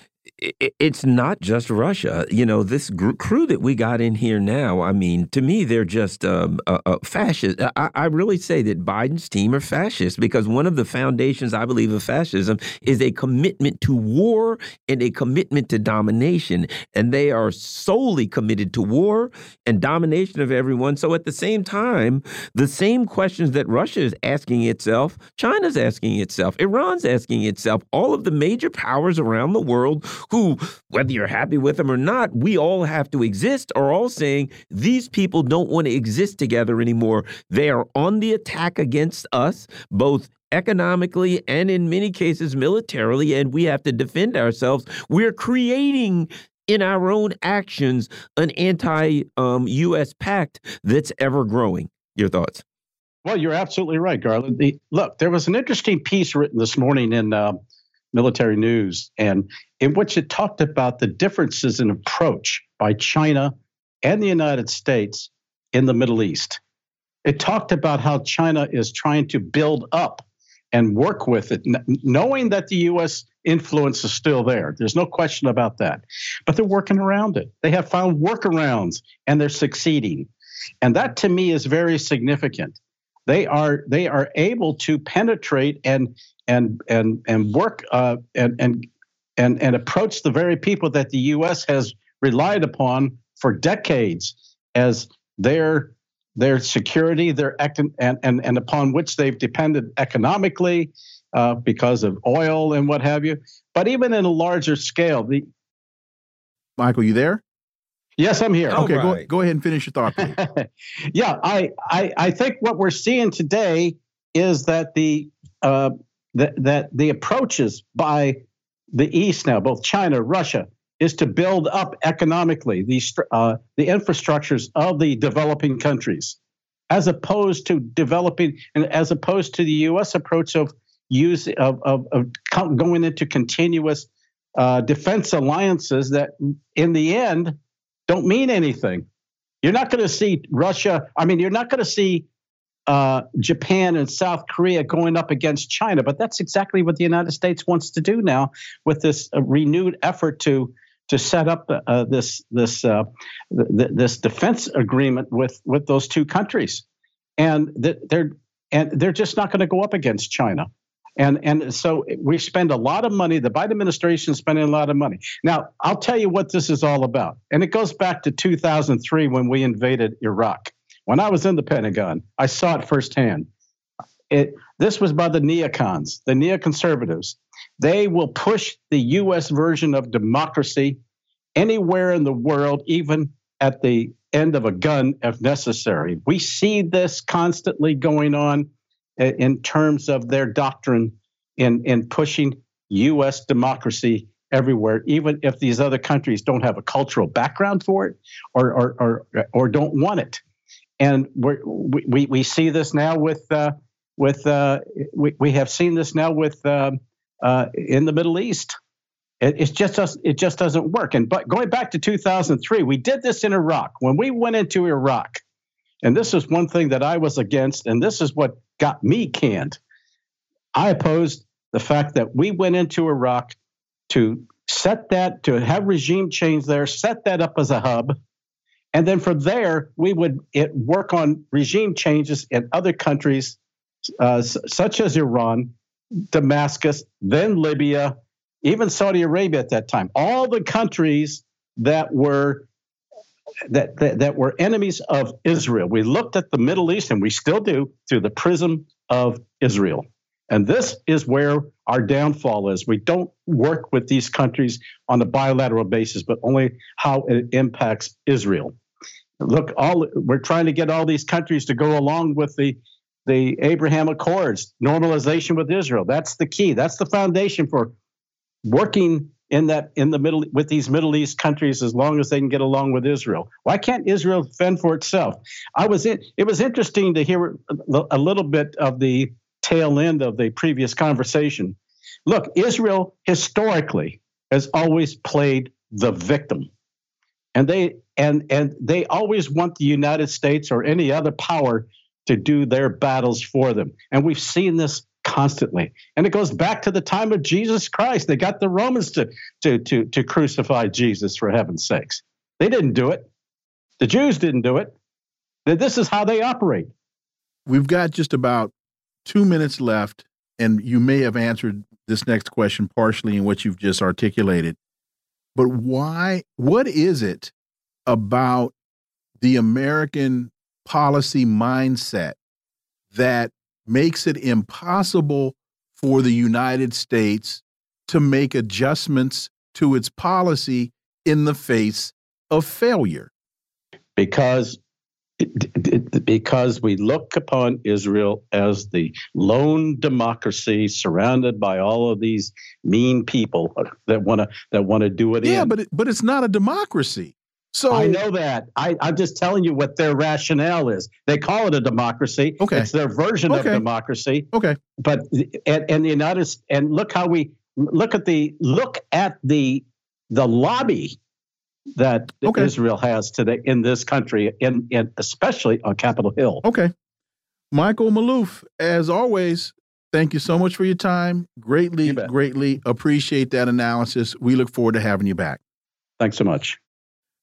it's not just Russia. You know, this crew that we got in here now, I mean, to me, they're just um, uh, uh, fascist. I, I, really say that Biden's team are fascist because one of the foundations, I believe, of fascism is a commitment to war and a commitment to domination. And they are solely committed to war and domination of everyone. So at the same time, the same questions that Russia is asking itself, China's asking itself, Iran's asking itself, all of the major powers around the world who, whether you're happy with them or not, we all have to exist, are all saying these people don't want to exist together anymore. They are on the attack against us, both economically and in many cases militarily, and we have to defend ourselves. We're creating in our own actions an anti um, US pact that's ever growing. Your thoughts? Well, you're absolutely right, Garland. The, look, there was an interesting piece written this morning in uh, Military News, and in which it talked about the differences in approach by China and the United States in the Middle East. It talked about how China is trying to build up and work with it, knowing that the U.S. influence is still there. There's no question about that. But they're working around it. They have found workarounds and they're succeeding. And that to me is very significant. They are they are able to penetrate and and and and work uh, and and and and approach the very people that the U.S. has relied upon for decades as their their security, their and and and upon which they've depended economically uh, because of oil and what have you. But even in a larger scale, the Michael, you there? Yes, I'm here. okay, right. go, go ahead and finish your thought, please. yeah, I, I I think what we're seeing today is that the uh, that that the approaches by the East now, both China, Russia, is to build up economically the uh, the infrastructures of the developing countries, as opposed to developing and as opposed to the U.S. approach of use of, of, of going into continuous uh, defense alliances that, in the end, don't mean anything. You're not going to see Russia. I mean, you're not going to see uh, Japan and South Korea going up against China. But that's exactly what the United States wants to do now with this uh, renewed effort to to set up uh, this this uh, th- this defense agreement with with those two countries, and they're and they're just not going to go up against China. And and so we spend a lot of money. The Biden administration is spending a lot of money. Now, I'll tell you what this is all about. And it goes back to 2003 when we invaded Iraq. When I was in the Pentagon, I saw it firsthand. It, this was by the neocons, the neoconservatives. They will push the U.S. version of democracy anywhere in the world, even at the end of a gun if necessary. We see this constantly going on uh, in terms of their doctrine in, in pushing U.S. democracy everywhere, even if these other countries don't have a cultural background for it or, or, or, or don't want it. And we we, we see this now with, uh, with uh, we, we have seen this now with uh, uh in the Middle East. It, it's just it just doesn't work. And but going back to 2003, we did this in Iraq. When we went into Iraq, and this is one thing that I was against, and this is what got me canned. I opposed the fact that we went into Iraq to set that, to have regime change there, set that up as a hub. And then from there, we would it, work on regime changes in other countries, uh, such as Iran, Damascus, then Libya, even Saudi Arabia at that time. All the countries that were that, that, that were enemies of Israel. We looked at the Middle East, and we still do, through the prism of Israel. And this is where our downfall is. We don't work with these countries on a bilateral basis, but only how it impacts Israel. Look, all we're trying to get all these countries to go along with the the Abraham Accords, normalization with Israel. That's the key. That's the foundation for working in that in the middle with these Middle East countries as long as they can get along with Israel. Why can't Israel fend for itself? I was in, it was interesting to hear a little bit of the tail end of the previous conversation. Look, Israel historically has always played the victim. And they and and they always want the United States or any other power to do their battles for them. And we've seen this constantly. And it goes back to the time of Jesus Christ. They got the Romans to, to, to, to crucify Jesus for heaven's sakes. They didn't do it. The Jews didn't do it. This is how they operate. We've got just about two minutes left, and you may have answered this next question partially in what you've just articulated. But why, what is it about the American policy mindset that makes it impossible for the United States to make adjustments to its policy in the face of failure. Because because we look upon Israel as the lone democracy surrounded by all of these mean people that want to that want to do it yeah, in. but it, but it's not a democracy. So I know that. I, I'm just telling you what their rationale is. They call it a democracy. Okay. It's their version okay. of democracy. Okay. But and, and the United and look how we look at the look at the the lobby that okay. Israel has today in this country, in, in especially on Capitol Hill. Okay. Michael Maloof, as always, thank you so much for your time. Greatly, you greatly appreciate that analysis. We look forward to having you back. Thanks so much.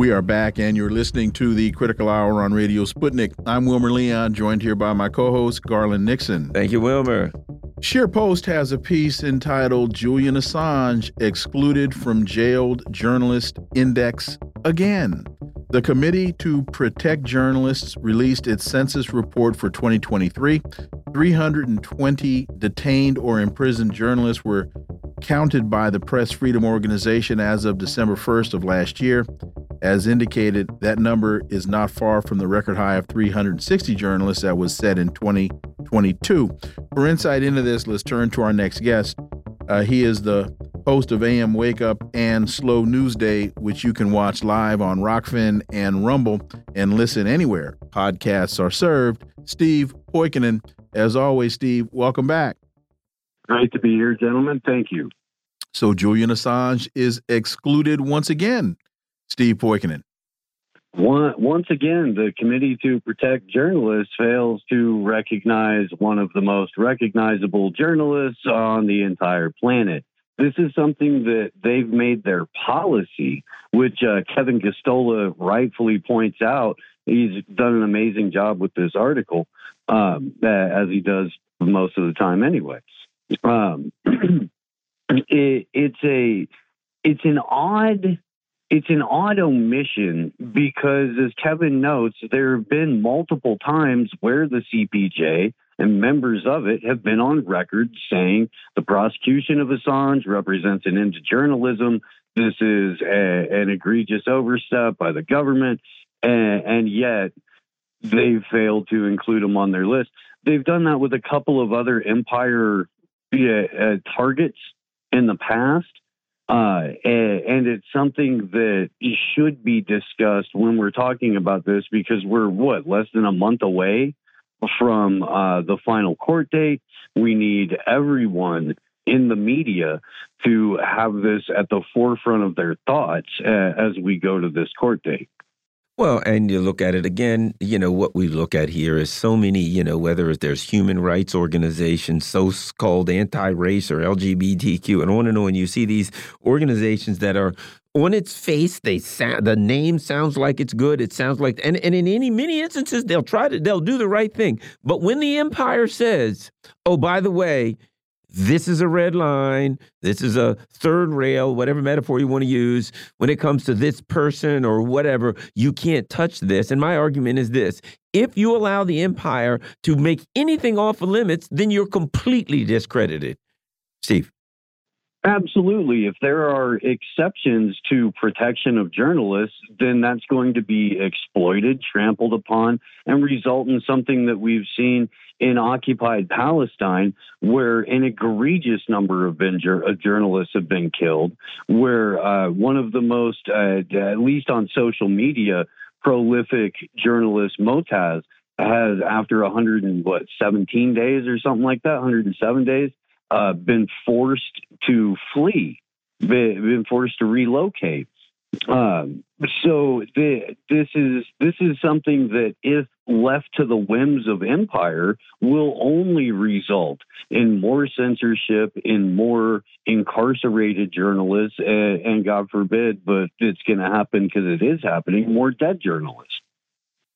We are back, and you're listening to the Critical Hour on Radio Sputnik. I'm Wilmer Leon, joined here by my co host, Garland Nixon. Thank you, Wilmer. ScheerPost has a piece entitled Julian Assange Excluded from Jailed Journalist Index Again. The Committee to Protect Journalists released its census report for 2023. 320 detained or imprisoned journalists were counted by the Press Freedom Organization as of December 1st of last year. As indicated, that number is not far from the record high of 360 journalists that was set in 2022. For insight into this, let's turn to our next guest. Uh, he is the host of AM Wake Up and Slow News Day, which you can watch live on Rokfin and Rumble and listen anywhere podcasts are served. Steve Poikonen, as always, Steve, welcome back. Great to be here, gentlemen. Thank you. So Julian Assange is excluded once again Steve Poikonen. Once again, the Committee to Protect Journalists fails to recognize one of the most recognizable journalists on the entire planet. This is something that they've made their policy, which uh, Kevin Gosztola rightfully points out. He's done an amazing job with this article, um, as he does most of the time anyway. Um, it, it's a it's an odd it's an odd omission because, as Kevin notes, there have been multiple times where the CPJ and members of it have been on record saying the prosecution of Assange represents an end to journalism. This is a, an egregious overstep by the government, and, and yet they failed to include him on their list. They've done that with a couple of other empire uh, targets in the past. Uh, and, it's something that should be discussed when we're talking about this because we're what less than a month away from uh, the final court date. We need everyone in the media to have this at the forefront of their thoughts uh, as we go to this court date. Well, and you look at it again, you know, what we look at here is so many, you know, whether there's human rights organizations, so called anti race or LGBTQ, and on and on. You see these organizations that are on its face, they the name sounds like it's good. It sounds like, and, and in any many instances, they'll try to, they'll do the right thing. But when the empire says, oh, by the way, this is a red line. This is a third rail, whatever metaphor you want to use. When it comes to this person or whatever, you can't touch this. And my argument is this if you allow the empire to make anything off of limits, then you're completely discredited. Steve. Absolutely. If there are exceptions to protection of journalists, then that's going to be exploited, trampled upon, and result in something that we've seen in occupied Palestine, where an egregious number of journalists have been killed, where uh, one of the most, uh, at least on social media, prolific journalists, Motaz, has after 100 and what 17 days or something like that, 107 days, uh, been forced to flee, been forced to relocate. Um, so the, this is this is something that, if left to the whims of empire, will only result in more censorship, in more incarcerated journalists, and, and God forbid, but it's going to happen because it is happening. More dead journalists.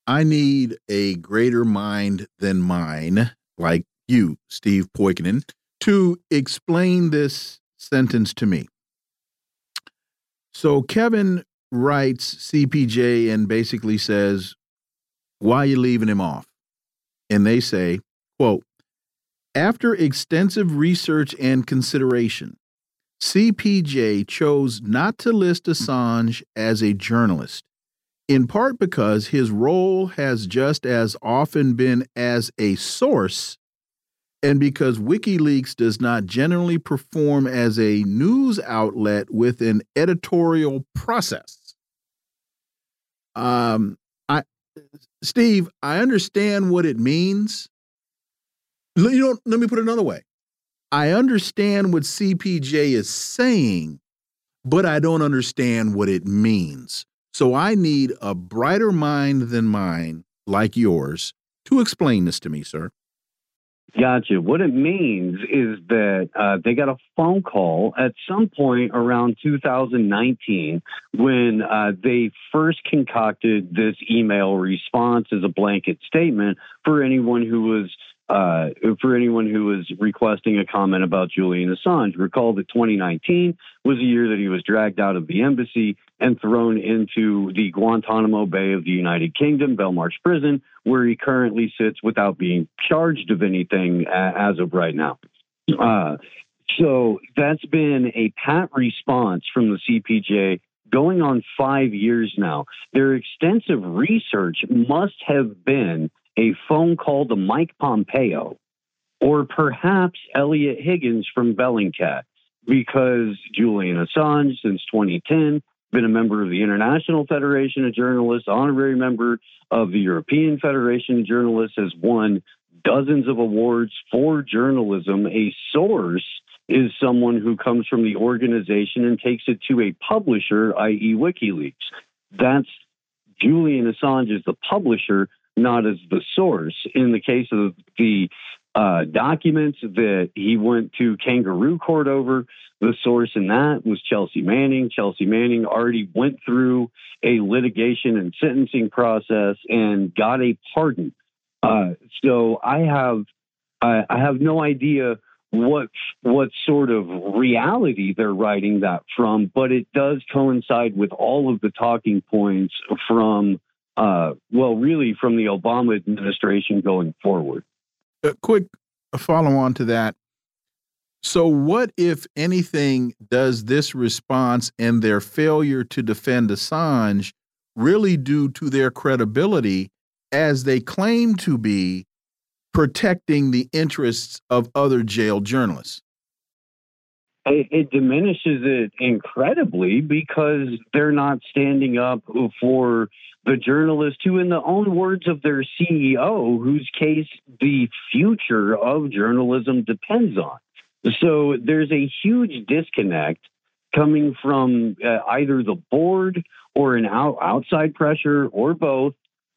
I need a greater mind than mine, like you, Steve Poikonen, to explain this sentence to me. So Kevin writes CPJ and basically says, why are you leaving him off? And they say, quote, after extensive research and consideration, CPJ chose not to list Assange as a journalist, in part because his role has just as often been as a source and because WikiLeaks does not generally perform as a news outlet with an editorial process. Um, Steve, I understand what it means. You know, let me put it another way. I understand what CPJ is saying, but I don't understand what it means. So I need a brighter mind than mine, like yours, to explain this to me, sir. Gotcha. What it means is that uh, they got a phone call at some point around 2019 when uh, they first concocted this email response as a blanket statement for anyone who was uh, for anyone who was requesting a comment about Julian Assange. Recall that 2019 was the year that he was dragged out of the embassy and thrown into the Guantanamo Bay of the United Kingdom, Belmarsh Prison, where he currently sits without being charged of anything as of right now. Uh, so that's been a pat response from the CPJ going on five years now. Their extensive research must have been a phone call to Mike Pompeo or perhaps Eliot Higgins from Bellingcat because Julian Assange, since 2010, been a member of the International Federation of Journalists, honorary member of the European Federation of Journalists, has won dozens of awards for journalism. A source is someone who comes from the organization and takes it to a publisher, i.e., WikiLeaks. That's Julian Assange is the publisher not as the source. In the case of the uh, documents that he went to kangaroo court over, the source in that was Chelsea Manning. Chelsea Manning already went through a litigation and sentencing process and got a pardon. Uh, so I have I, I have no idea what what sort of reality they're writing that from, but it does coincide with all of the talking points from uh, well, really from the Obama administration going forward. A quick follow on to that. So, what, if anything, does this response and their failure to defend Assange really do to their credibility as they claim to be protecting the interests of other jailed journalists? It, it, diminishes it incredibly because they're not standing up for the journalist who, in the own words of their CEO, whose case the future of journalism depends on. So there's a huge disconnect coming from uh, either the board or an out, outside pressure or both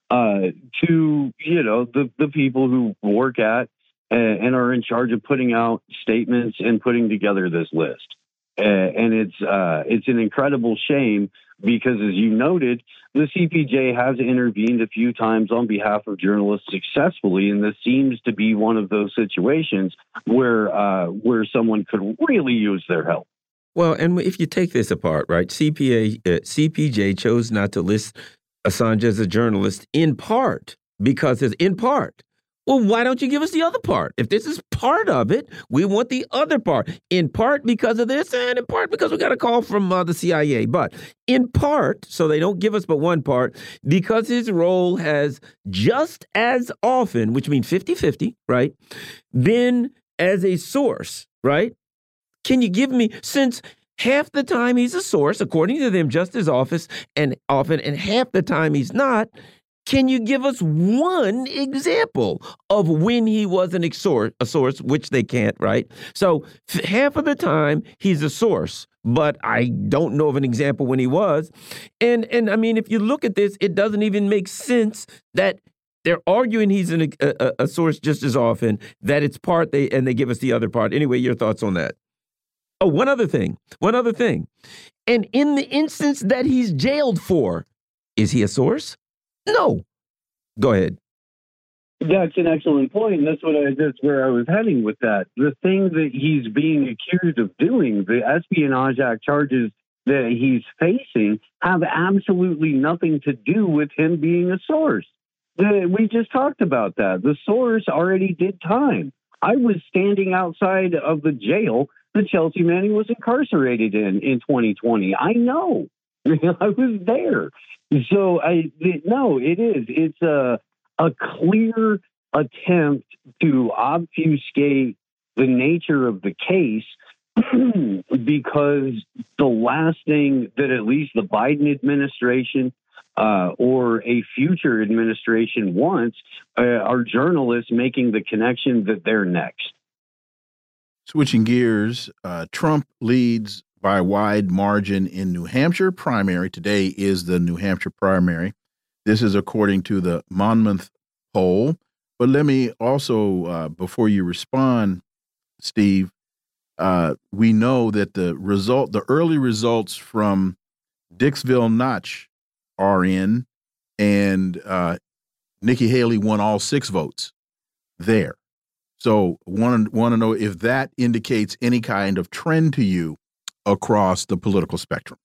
uh, to you know the the people who work at and are in charge of putting out statements and putting together this list. Uh, and it's uh, it's an incredible shame because, as you noted, the CPJ has intervened a few times on behalf of journalists successfully, and this seems to be one of those situations where uh, where someone could really use their help. Well, and if you take this apart, right, CPA uh, CPJ chose not to list Assange as a journalist in part because, in part, well, why don't you give us the other part? If this is part of it, we want the other part. In part because of this, and in part because we got a call from uh, the CIA. But in part, so they don't give us but one part, because his role has just as often, which means 50 50, right, been as a source, right? Can you give me, since half the time he's a source, according to them, just as office and often, and half the time he's not, can you give us one example of when he was an source, a source, which they can't, right? So half of the time he's a source, but I don't know of an example when he was. And and I mean, if you look at this, it doesn't even make sense that they're arguing he's an, a, a source just as often. That it's part they and they give us the other part. Anyway, your thoughts on that? Oh, one other thing. One other thing. And in the instance that he's jailed for, is he a source? No. Go ahead. That's an excellent point. That's what I that's where I was heading with that. The thing that he's being accused of doing, the Espionage Act charges that he's facing have absolutely nothing to do with him being a source. We just talked about that. The source already did time. I was standing outside of the jail that Chelsea Manning was incarcerated in in 2020. I know. I was there. So I no, it is. It's a a clear attempt to obfuscate the nature of the case because the last thing that at least the Biden administration uh, or a future administration wants uh, are journalists making the connection that they're next. Switching gears, uh, Trump leads by wide margin in New Hampshire primary. Today is the New Hampshire primary. This is according to the Monmouth poll. But let me also, uh, before you respond, Steve, uh, we know that the result, the early results from Dixville Notch are in, and uh, Nikki Haley won all six votes there. So want to want to know if that indicates any kind of trend to you across the political spectrum.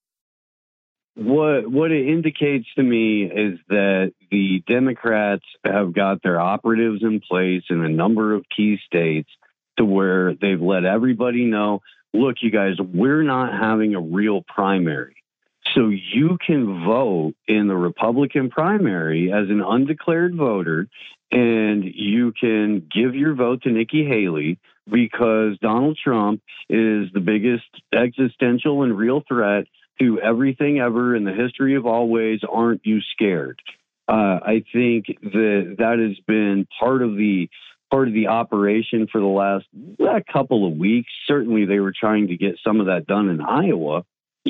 What what it indicates to me is that the Democrats have got their operatives in place in a number of key states to where they've let everybody know, look, you guys, we're not having a real primary. So you can vote in the Republican primary as an undeclared voter, and you can give your vote to Nikki Haley because Donald Trump is the biggest existential and real threat to everything ever in the history of always. Aren't you scared? Uh, I think that that has been part of the part of the operation for the last uh, couple of weeks. Certainly, they were trying to get some of that done in Iowa.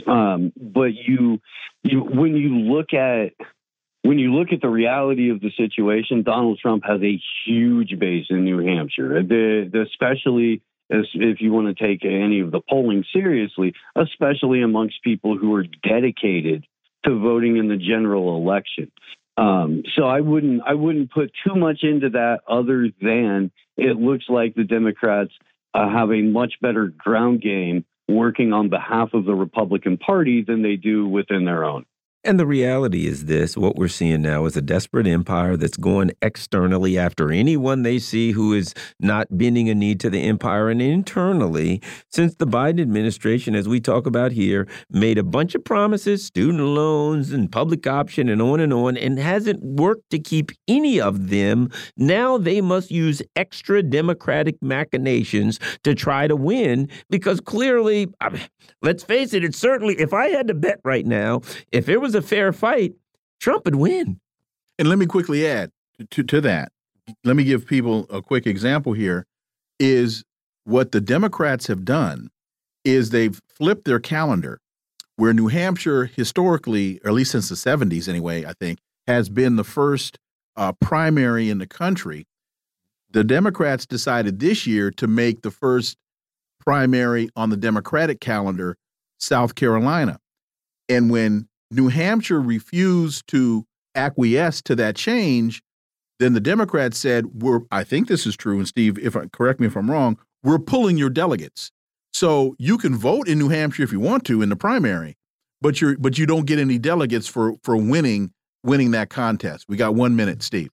Um, but you, you, when you look at when you look at the reality of the situation, Donald Trump has a huge base in New Hampshire, the, the, especially as, if you want to take any of the polling seriously, especially amongst people who are dedicated to voting in the general election. Um, so I wouldn't I wouldn't put too much into that other than it looks like the Democrats uh, have a much better ground game working on behalf of the Republican Party than they do within their own. And the reality is this what we're seeing now is a desperate empire that's going externally after anyone they see who is not bending a knee to the empire. And internally, since the Biden administration, as we talk about here, made a bunch of promises, student loans and public option and on and on, and hasn't worked to keep any of them, now they must use extra democratic machinations to try to win because clearly, I mean, let's face it, it's certainly, if I had to bet right now, if it was was a fair fight, Trump would win. And let me quickly add to, to that. Let me give people a quick example here is what the Democrats have done is they've flipped their calendar where New Hampshire historically, or at least since the 70s anyway, I think, has been the first uh, primary in the country. The Democrats decided this year to make the first primary on the Democratic calendar South Carolina. And when New Hampshire refused to acquiesce to that change, then the Democrats said, "We're I think this is true." And Steve, if correct me if I'm wrong, we're pulling your delegates, so you can vote in New Hampshire if you want to in the primary, but you're but you don't get any delegates for for winning winning that contest. We got one minute, Steve.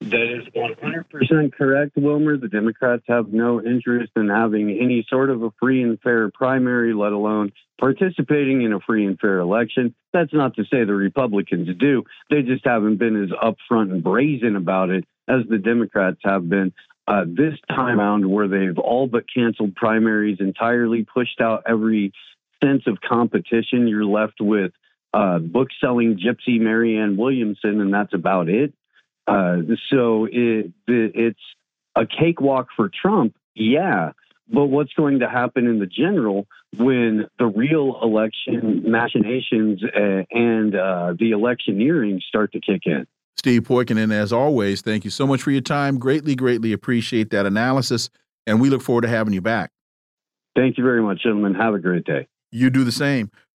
That is 100% correct, Wilmer. The Democrats have no interest in having any sort of a free and fair primary, let alone participating in a free and fair election. That's not to say the Republicans do. They just haven't been as upfront and brazen about it as the Democrats have been. Uh, this time around, where they've all but canceled primaries entirely, pushed out every sense of competition, you're left with uh, book selling gypsy Marianne Williamson, and that's about it. Uh, so it, it's a cakewalk for Trump, yeah. But what's going to happen in the general when the real election machinations uh, and uh, the electioneering start to kick in? Steve Poikonen, as always, thank you so much for your time. Greatly, greatly appreciate that analysis, and we look forward to having you back. Thank you very much, gentlemen. Have a great day. You do the same.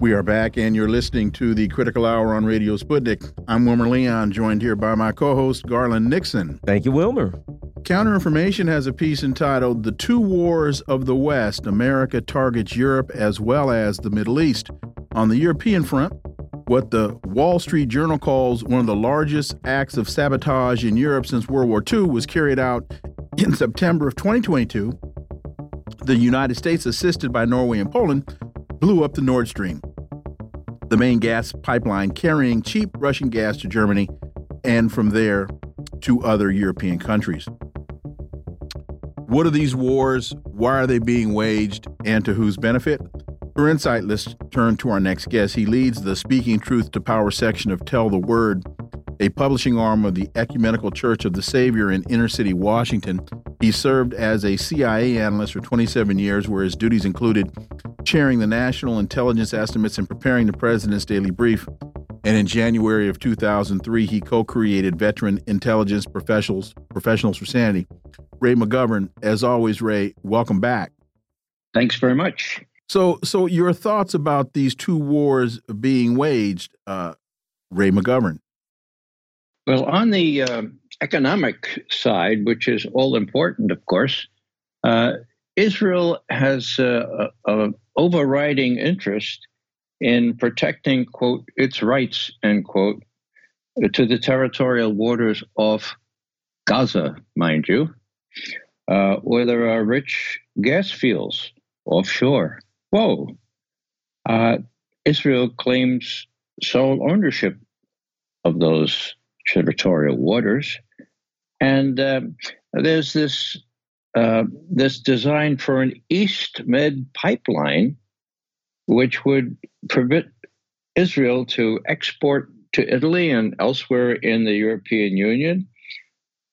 We are back, and you're listening to the Critical Hour on Radio Sputnik. I'm Wilmer Leon, joined here by my co host, Garland Nixon. Thank you, Wilmer. Counterinformation has a piece entitled The Two Wars of the West America Targets Europe as well as the Middle East. On the European front, what the Wall Street Journal calls one of the largest acts of sabotage in Europe since World War II was carried out in September of 2022. The United States, assisted by Norway and Poland, blew up the Nord Stream the main gas pipeline carrying cheap Russian gas to Germany and from there to other European countries. What are these wars? Why are they being waged? And to whose benefit? For insight, let's turn to our next guest. He leads the Speaking Truth to Power section of Tell the Word, a publishing arm of the Ecumenical Church of the Savior in inner city Washington. He served as a CIA analyst for 27 years, where his duties included chairing the National Intelligence Estimates and preparing the President's Daily Brief. And in January of 2003, he co created Veteran Intelligence Professionals, Professionals for Sanity. Ray McGovern, as always, Ray, welcome back. Thanks very much. So, so your thoughts about these two wars being waged, uh, Ray McGovern? Well, on the uh, economic side, which is all important, of course, uh, Israel has an overriding interest in protecting, quote, its rights, end quote, to the territorial waters of Gaza, mind you, uh, where there are rich gas fields offshore. Whoa. Uh, Israel claims sole ownership of those territorial waters. And um, there's this uh, this design for an East Med pipeline, which would permit Israel to export to Italy and elsewhere in the European Union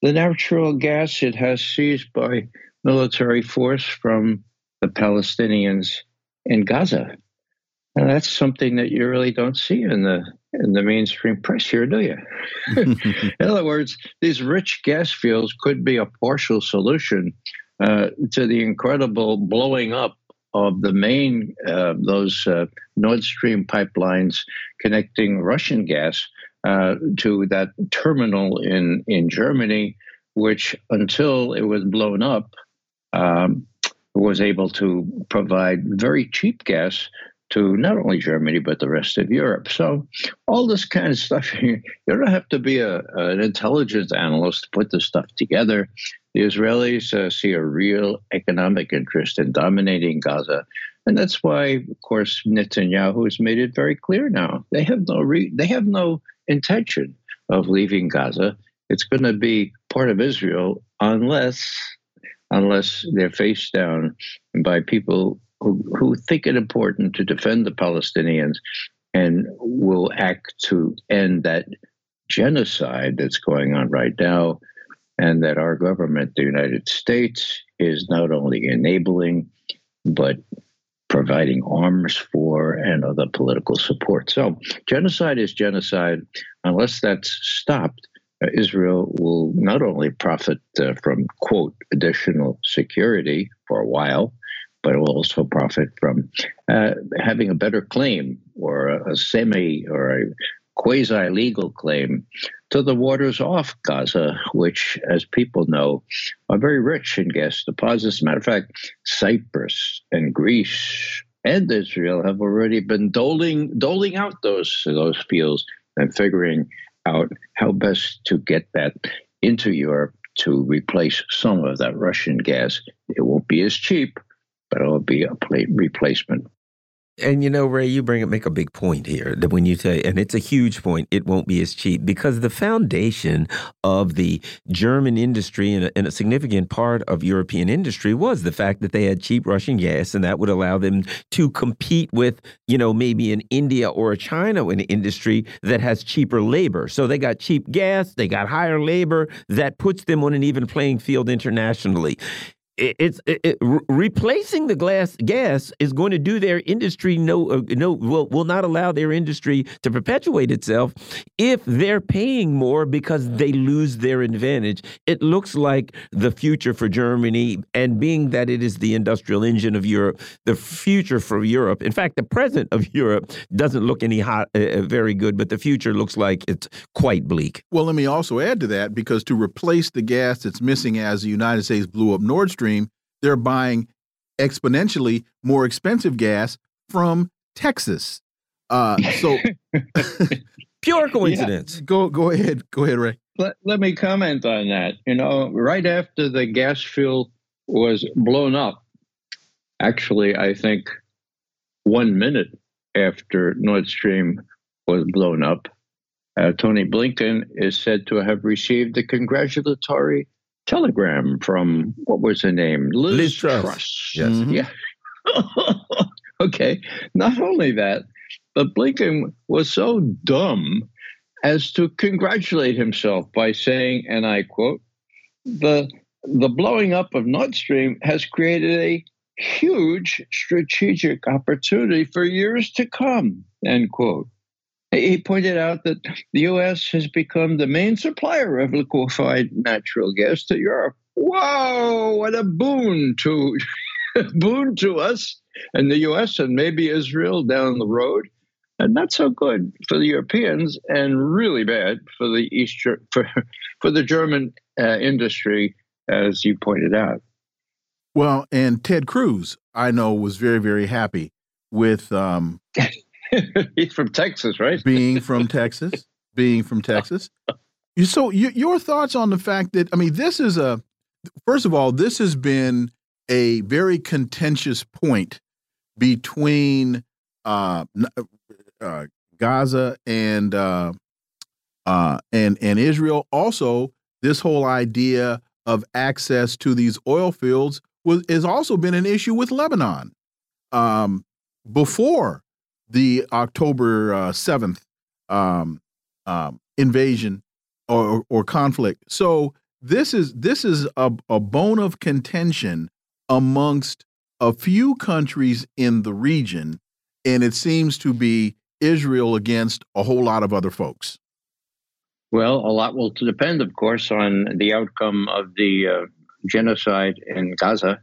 the natural gas it has seized by military force from the Palestinians in Gaza. And that's something that you really don't see in the in the mainstream press here, do you? in other words, these rich gas fields could be a partial solution uh, to the incredible blowing up of the main uh, those uh, Nord Stream pipelines connecting Russian gas uh, to that terminal in in Germany, which until it was blown up. Um, was able to provide very cheap gas to not only Germany but the rest of Europe. So all this kind of stuff, you don't have to be a, an intelligence analyst to put this stuff together. The Israelis uh, see a real economic interest in dominating Gaza. And that's why, of course, Netanyahu has made it very clear now. They have no re- they have no intention of leaving Gaza. It's going to be part of Israel unless unless they're faced down by people who, who think it important to defend the Palestinians and will act to end that genocide that's going on right now, and that our government, the United States, is not only enabling, but providing arms for and other political support. So, genocide is genocide. Unless that's stopped, uh, Israel will not only profit uh, from, quote, additional security for a while, but will also profit from uh, having a better claim or a, a semi or a quasi legal claim to the waters off Gaza, which, as people know, are very rich in gas deposits. Matter of fact, Cyprus and Greece and Israel have already been doling doling out those those fields and figuring out how best to get that into Europe to replace some of that Russian gas. It won't be as cheap, but it'll be a replacement. And you know, Ray, you bring it make a big point here that when you say, and it's a huge point, it won't be as cheap because the foundation of the German industry and a, and a, significant part of European industry was the fact that they had cheap Russian gas, and that would allow them to compete with, you know, maybe an India or a China in industry that has cheaper labor. So they got cheap gas, they got higher labor, that puts them on an even playing field internationally it's it, it, replacing the glass gas is going to do their industry no uh, no will will not allow their industry to perpetuate itself if they're paying more because they lose their advantage. It looks like the future for Germany, and being that it is the industrial engine of Europe, the future for Europe. In fact, the present of Europe doesn't look any hot, uh, uh very good, but the future looks like it's quite bleak. Well, let me also add to that because to replace the gas that's missing as the United States blew up Nord Stream Stream, they're buying exponentially more expensive gas from Texas. Uh, so pure coincidence. Yeah. Go go ahead. Go ahead, Ray. Let, let me comment on that. You know, right after the gas field was blown up, actually, I think one minute after Nord Stream was blown up, Uh, Tony Blinken is said to have received a congratulatory telegram from what was her name? Liz, Liz Truss. Truss. Yes. Mm-hmm. Yeah. okay. Not only that, but Blinken was so dumb as to congratulate himself by saying, and I quote, the the blowing up of Nord Stream has created a huge strategic opportunity for years to come, end quote. He pointed out that the U.S. has become the main supplier of liquefied natural gas to Europe. Whoa, what a boon to boon to us and the U.S. and maybe Israel down the road, and not so good for the Europeans, and really bad for the East for for the German uh, industry, as you pointed out. Well, and Ted Cruz, I know, was very very happy with. Um, He's from Texas, right? being from Texas, being from Texas. So, you, your thoughts on the fact that I mean, this is a first of all, this has been a very contentious point between uh, uh, Gaza and uh, uh, and and Israel. Also, this whole idea of access to these oil fields was has also been an issue with Lebanon. Um, before the October uh, seventh um, um, invasion or, or conflict. So this is this is a, a bone of contention amongst a few countries in the region, and it seems to be Israel against a whole lot of other folks. Well, a lot will depend, of course, on the outcome of the uh, genocide in Gaza,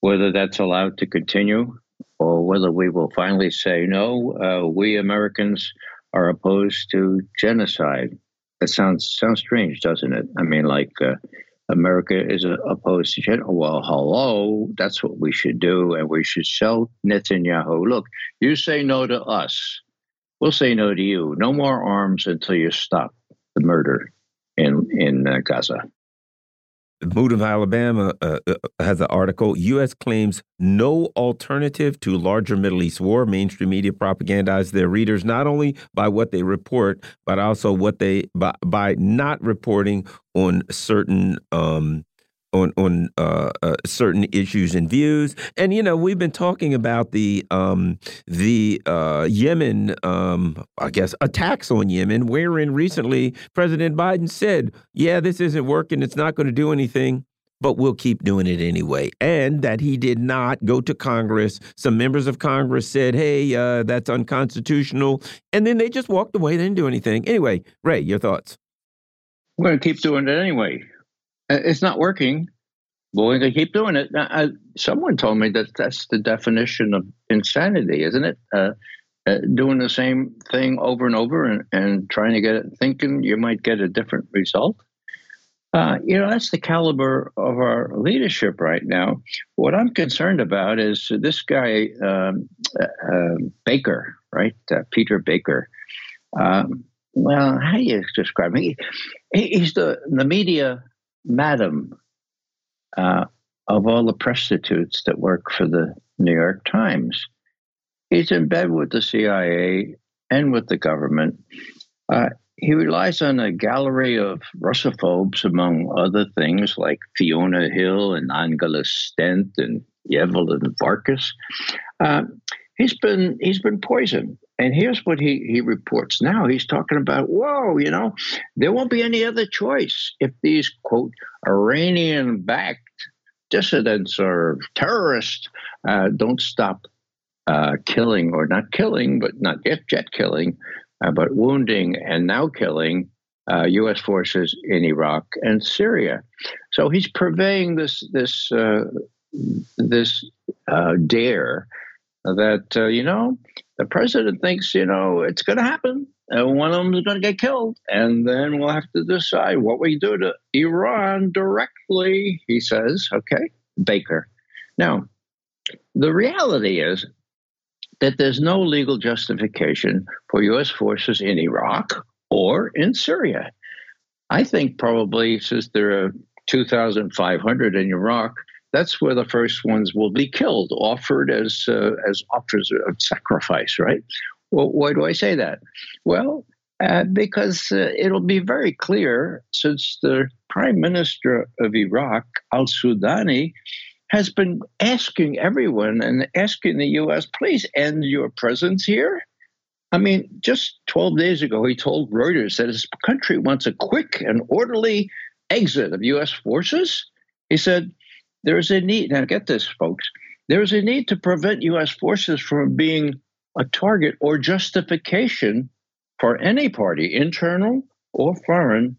whether that's allowed to continue or whether we will finally say, no, uh, we Americans are opposed to genocide. That sounds sounds strange, doesn't it? I mean, like uh, America is opposed to genocide. Well, hello, that's what we should do, and we should tell Netanyahu, look, you say no to us, we'll say no to you. No more arms until you stop the murder in in uh, Gaza. Moon of Alabama uh, uh, has an article. U.S. claims no alternative to larger Middle East war. Mainstream media propagandize their readers not only by what they report, but also what they by, by not reporting on certain um, on on uh, uh, certain issues and views. And you know, we've been talking about the um, the uh, Yemen, um, I guess, attacks on Yemen, wherein recently President Biden said, "Yeah, this isn't working. It's not going to do anything." But we'll keep doing it anyway. And that he did not go to Congress. Some members of Congress said, hey, uh, that's unconstitutional. And then they just walked away. They didn't do anything. Anyway, Ray, your thoughts? We're going to keep doing it anyway. Uh, it's not working. Going to keep doing it. I, someone told me that that's the definition of insanity, isn't it? Uh, uh, doing the same thing over and over and, and trying to get it, thinking you might get a different result. Uh, you know, that's the caliber of our leadership right now. What I'm concerned about is this guy, um, uh, uh Baker, right? Uh, Peter Baker. Um, well, how do you describe him? He, he's the, the media madam uh, of all the prostitutes that work for the New York Times. He's in bed with the CIA and with the government. Uh, he relies on a gallery of Russophobes, among other things like Fiona Hill and Angela Stent and Evelyn Farkas. Uh, he's been he's been poisoned. And here's what he, he reports now. He's talking about, whoa, you know, there won't be any other choice if these, quote, Iranian backed dissidents or terrorists uh, don't stop uh, killing, or not killing, but not yet jet killing, uh, but wounding and now killing U.S. Uh, forces in Iraq and Syria. So he's purveying this this uh, this uh, dare that uh, you know the president thinks, you know, it's going to happen. And one of them is going to get killed. And then we'll have to decide what we do to Iran directly, he says. Okay, Baker. Now, the reality is that there's no legal justification for U.S. forces in Iraq or in Syria. I think probably since there are 2,500 in Iraq, that's where the first ones will be killed, offered as uh, as offers of sacrifice, right? Well, why do I say that? Well, Uh, because uh, it'll be very clear since the prime minister of Iraq, al Sudani, has been asking everyone and asking the U.S., please end your presence here. I mean, just 12 days ago, he told Reuters that his country wants a quick and orderly exit of U.S. forces. He said, there is a need, now get this, folks, there is a need to prevent U.S. forces from being a target or justification for any party, internal or foreign,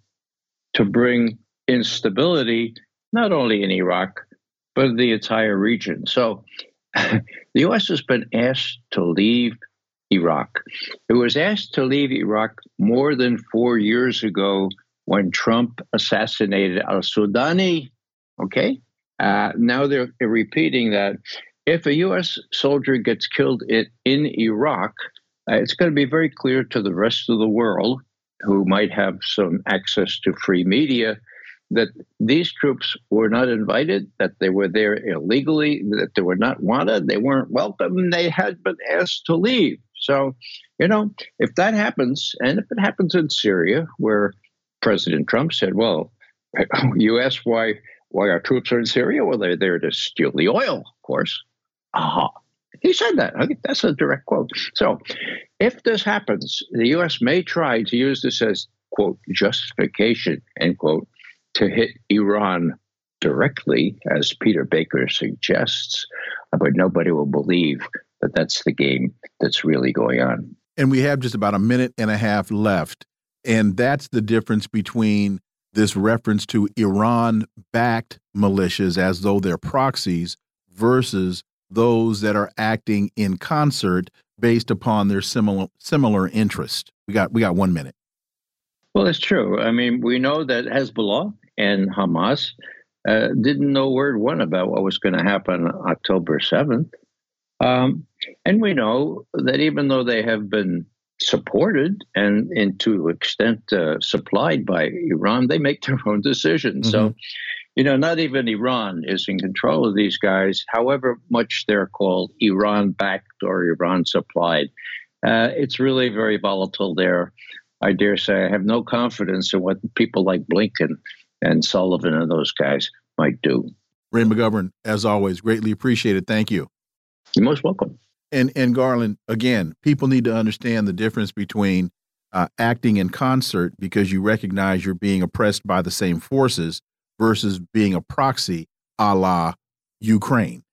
to bring instability not only in Iraq, but the entire region. So the U.S. has been asked to leave Iraq. It was asked to leave Iraq more than four years ago when Trump assassinated al Sudani. Okay? Uh, now they're, repeating that if a U.S. soldier gets killed in, in Iraq, uh, it's going to be very clear to the rest of the world who might have some access to free media that these troops were not invited, that they were there illegally, that they were not wanted, they weren't welcome, they had been asked to leave. So, you know, if that happens, and if it happens in Syria, where President Trump said, well, you ask why why our troops are in Syria? Well, they're there to steal the oil, of course. Ah, he said that. That's a direct quote. So, if this happens, the U.S. may try to use this as quote justification end quote to hit Iran directly, as Peter Baker suggests, but nobody will believe that that's the game that's really going on. And we have just about a minute and a half left. And that's the difference between this reference to Iran backed militias as though they're proxies versus those that are acting in concert based upon their similar similar interest. We got we got 1 minute. Well, it's true. I mean, we know that Hezbollah and Hamas uh, didn't know word one about what was going to happen October 7th. Um, and we know that even though they have been supported and, and to extent uh, supplied by Iran, they make their own decisions. Mm-hmm. So, you know, not even Iran is in control of these guys, however much they're called Iran backed or Iran supplied. Uh, it's really very volatile there. I dare say I have no confidence in what people like Blinken and Sullivan and those guys might do. Ray McGovern, as always, greatly appreciated. Thank you. You're most welcome. And and Garland, again, people need to understand the difference between uh, acting in concert because you recognize you're being oppressed by the same forces versus being a proxy, a la Ukraine.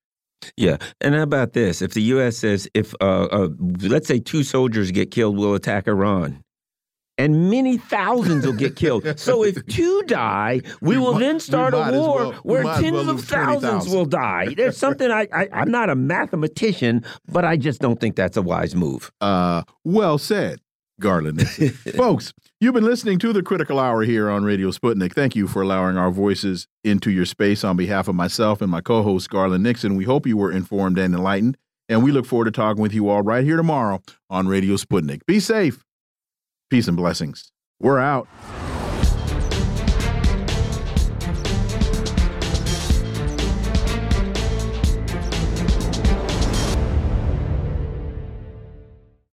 Yeah, and how about this? If the U.S. says if uh, uh, let's say two soldiers get killed, we'll attack Iran and many thousands will get killed. So if two die, we, we will might, then start a war well, where tens well of thousands 20, will die. There's something I, I am not a mathematician, but I just don't think that's a wise move. Uh, well said, Garland. Folks, you've been listening to the Critical Hour here on Radio Sputnik. Thank you for allowing our voices into your space on behalf of myself and my co-host Garland Nixon. We hope you were informed and enlightened, and we look forward to talking with you all right here tomorrow on Radio Sputnik. Be safe. Peace and blessings. We're out.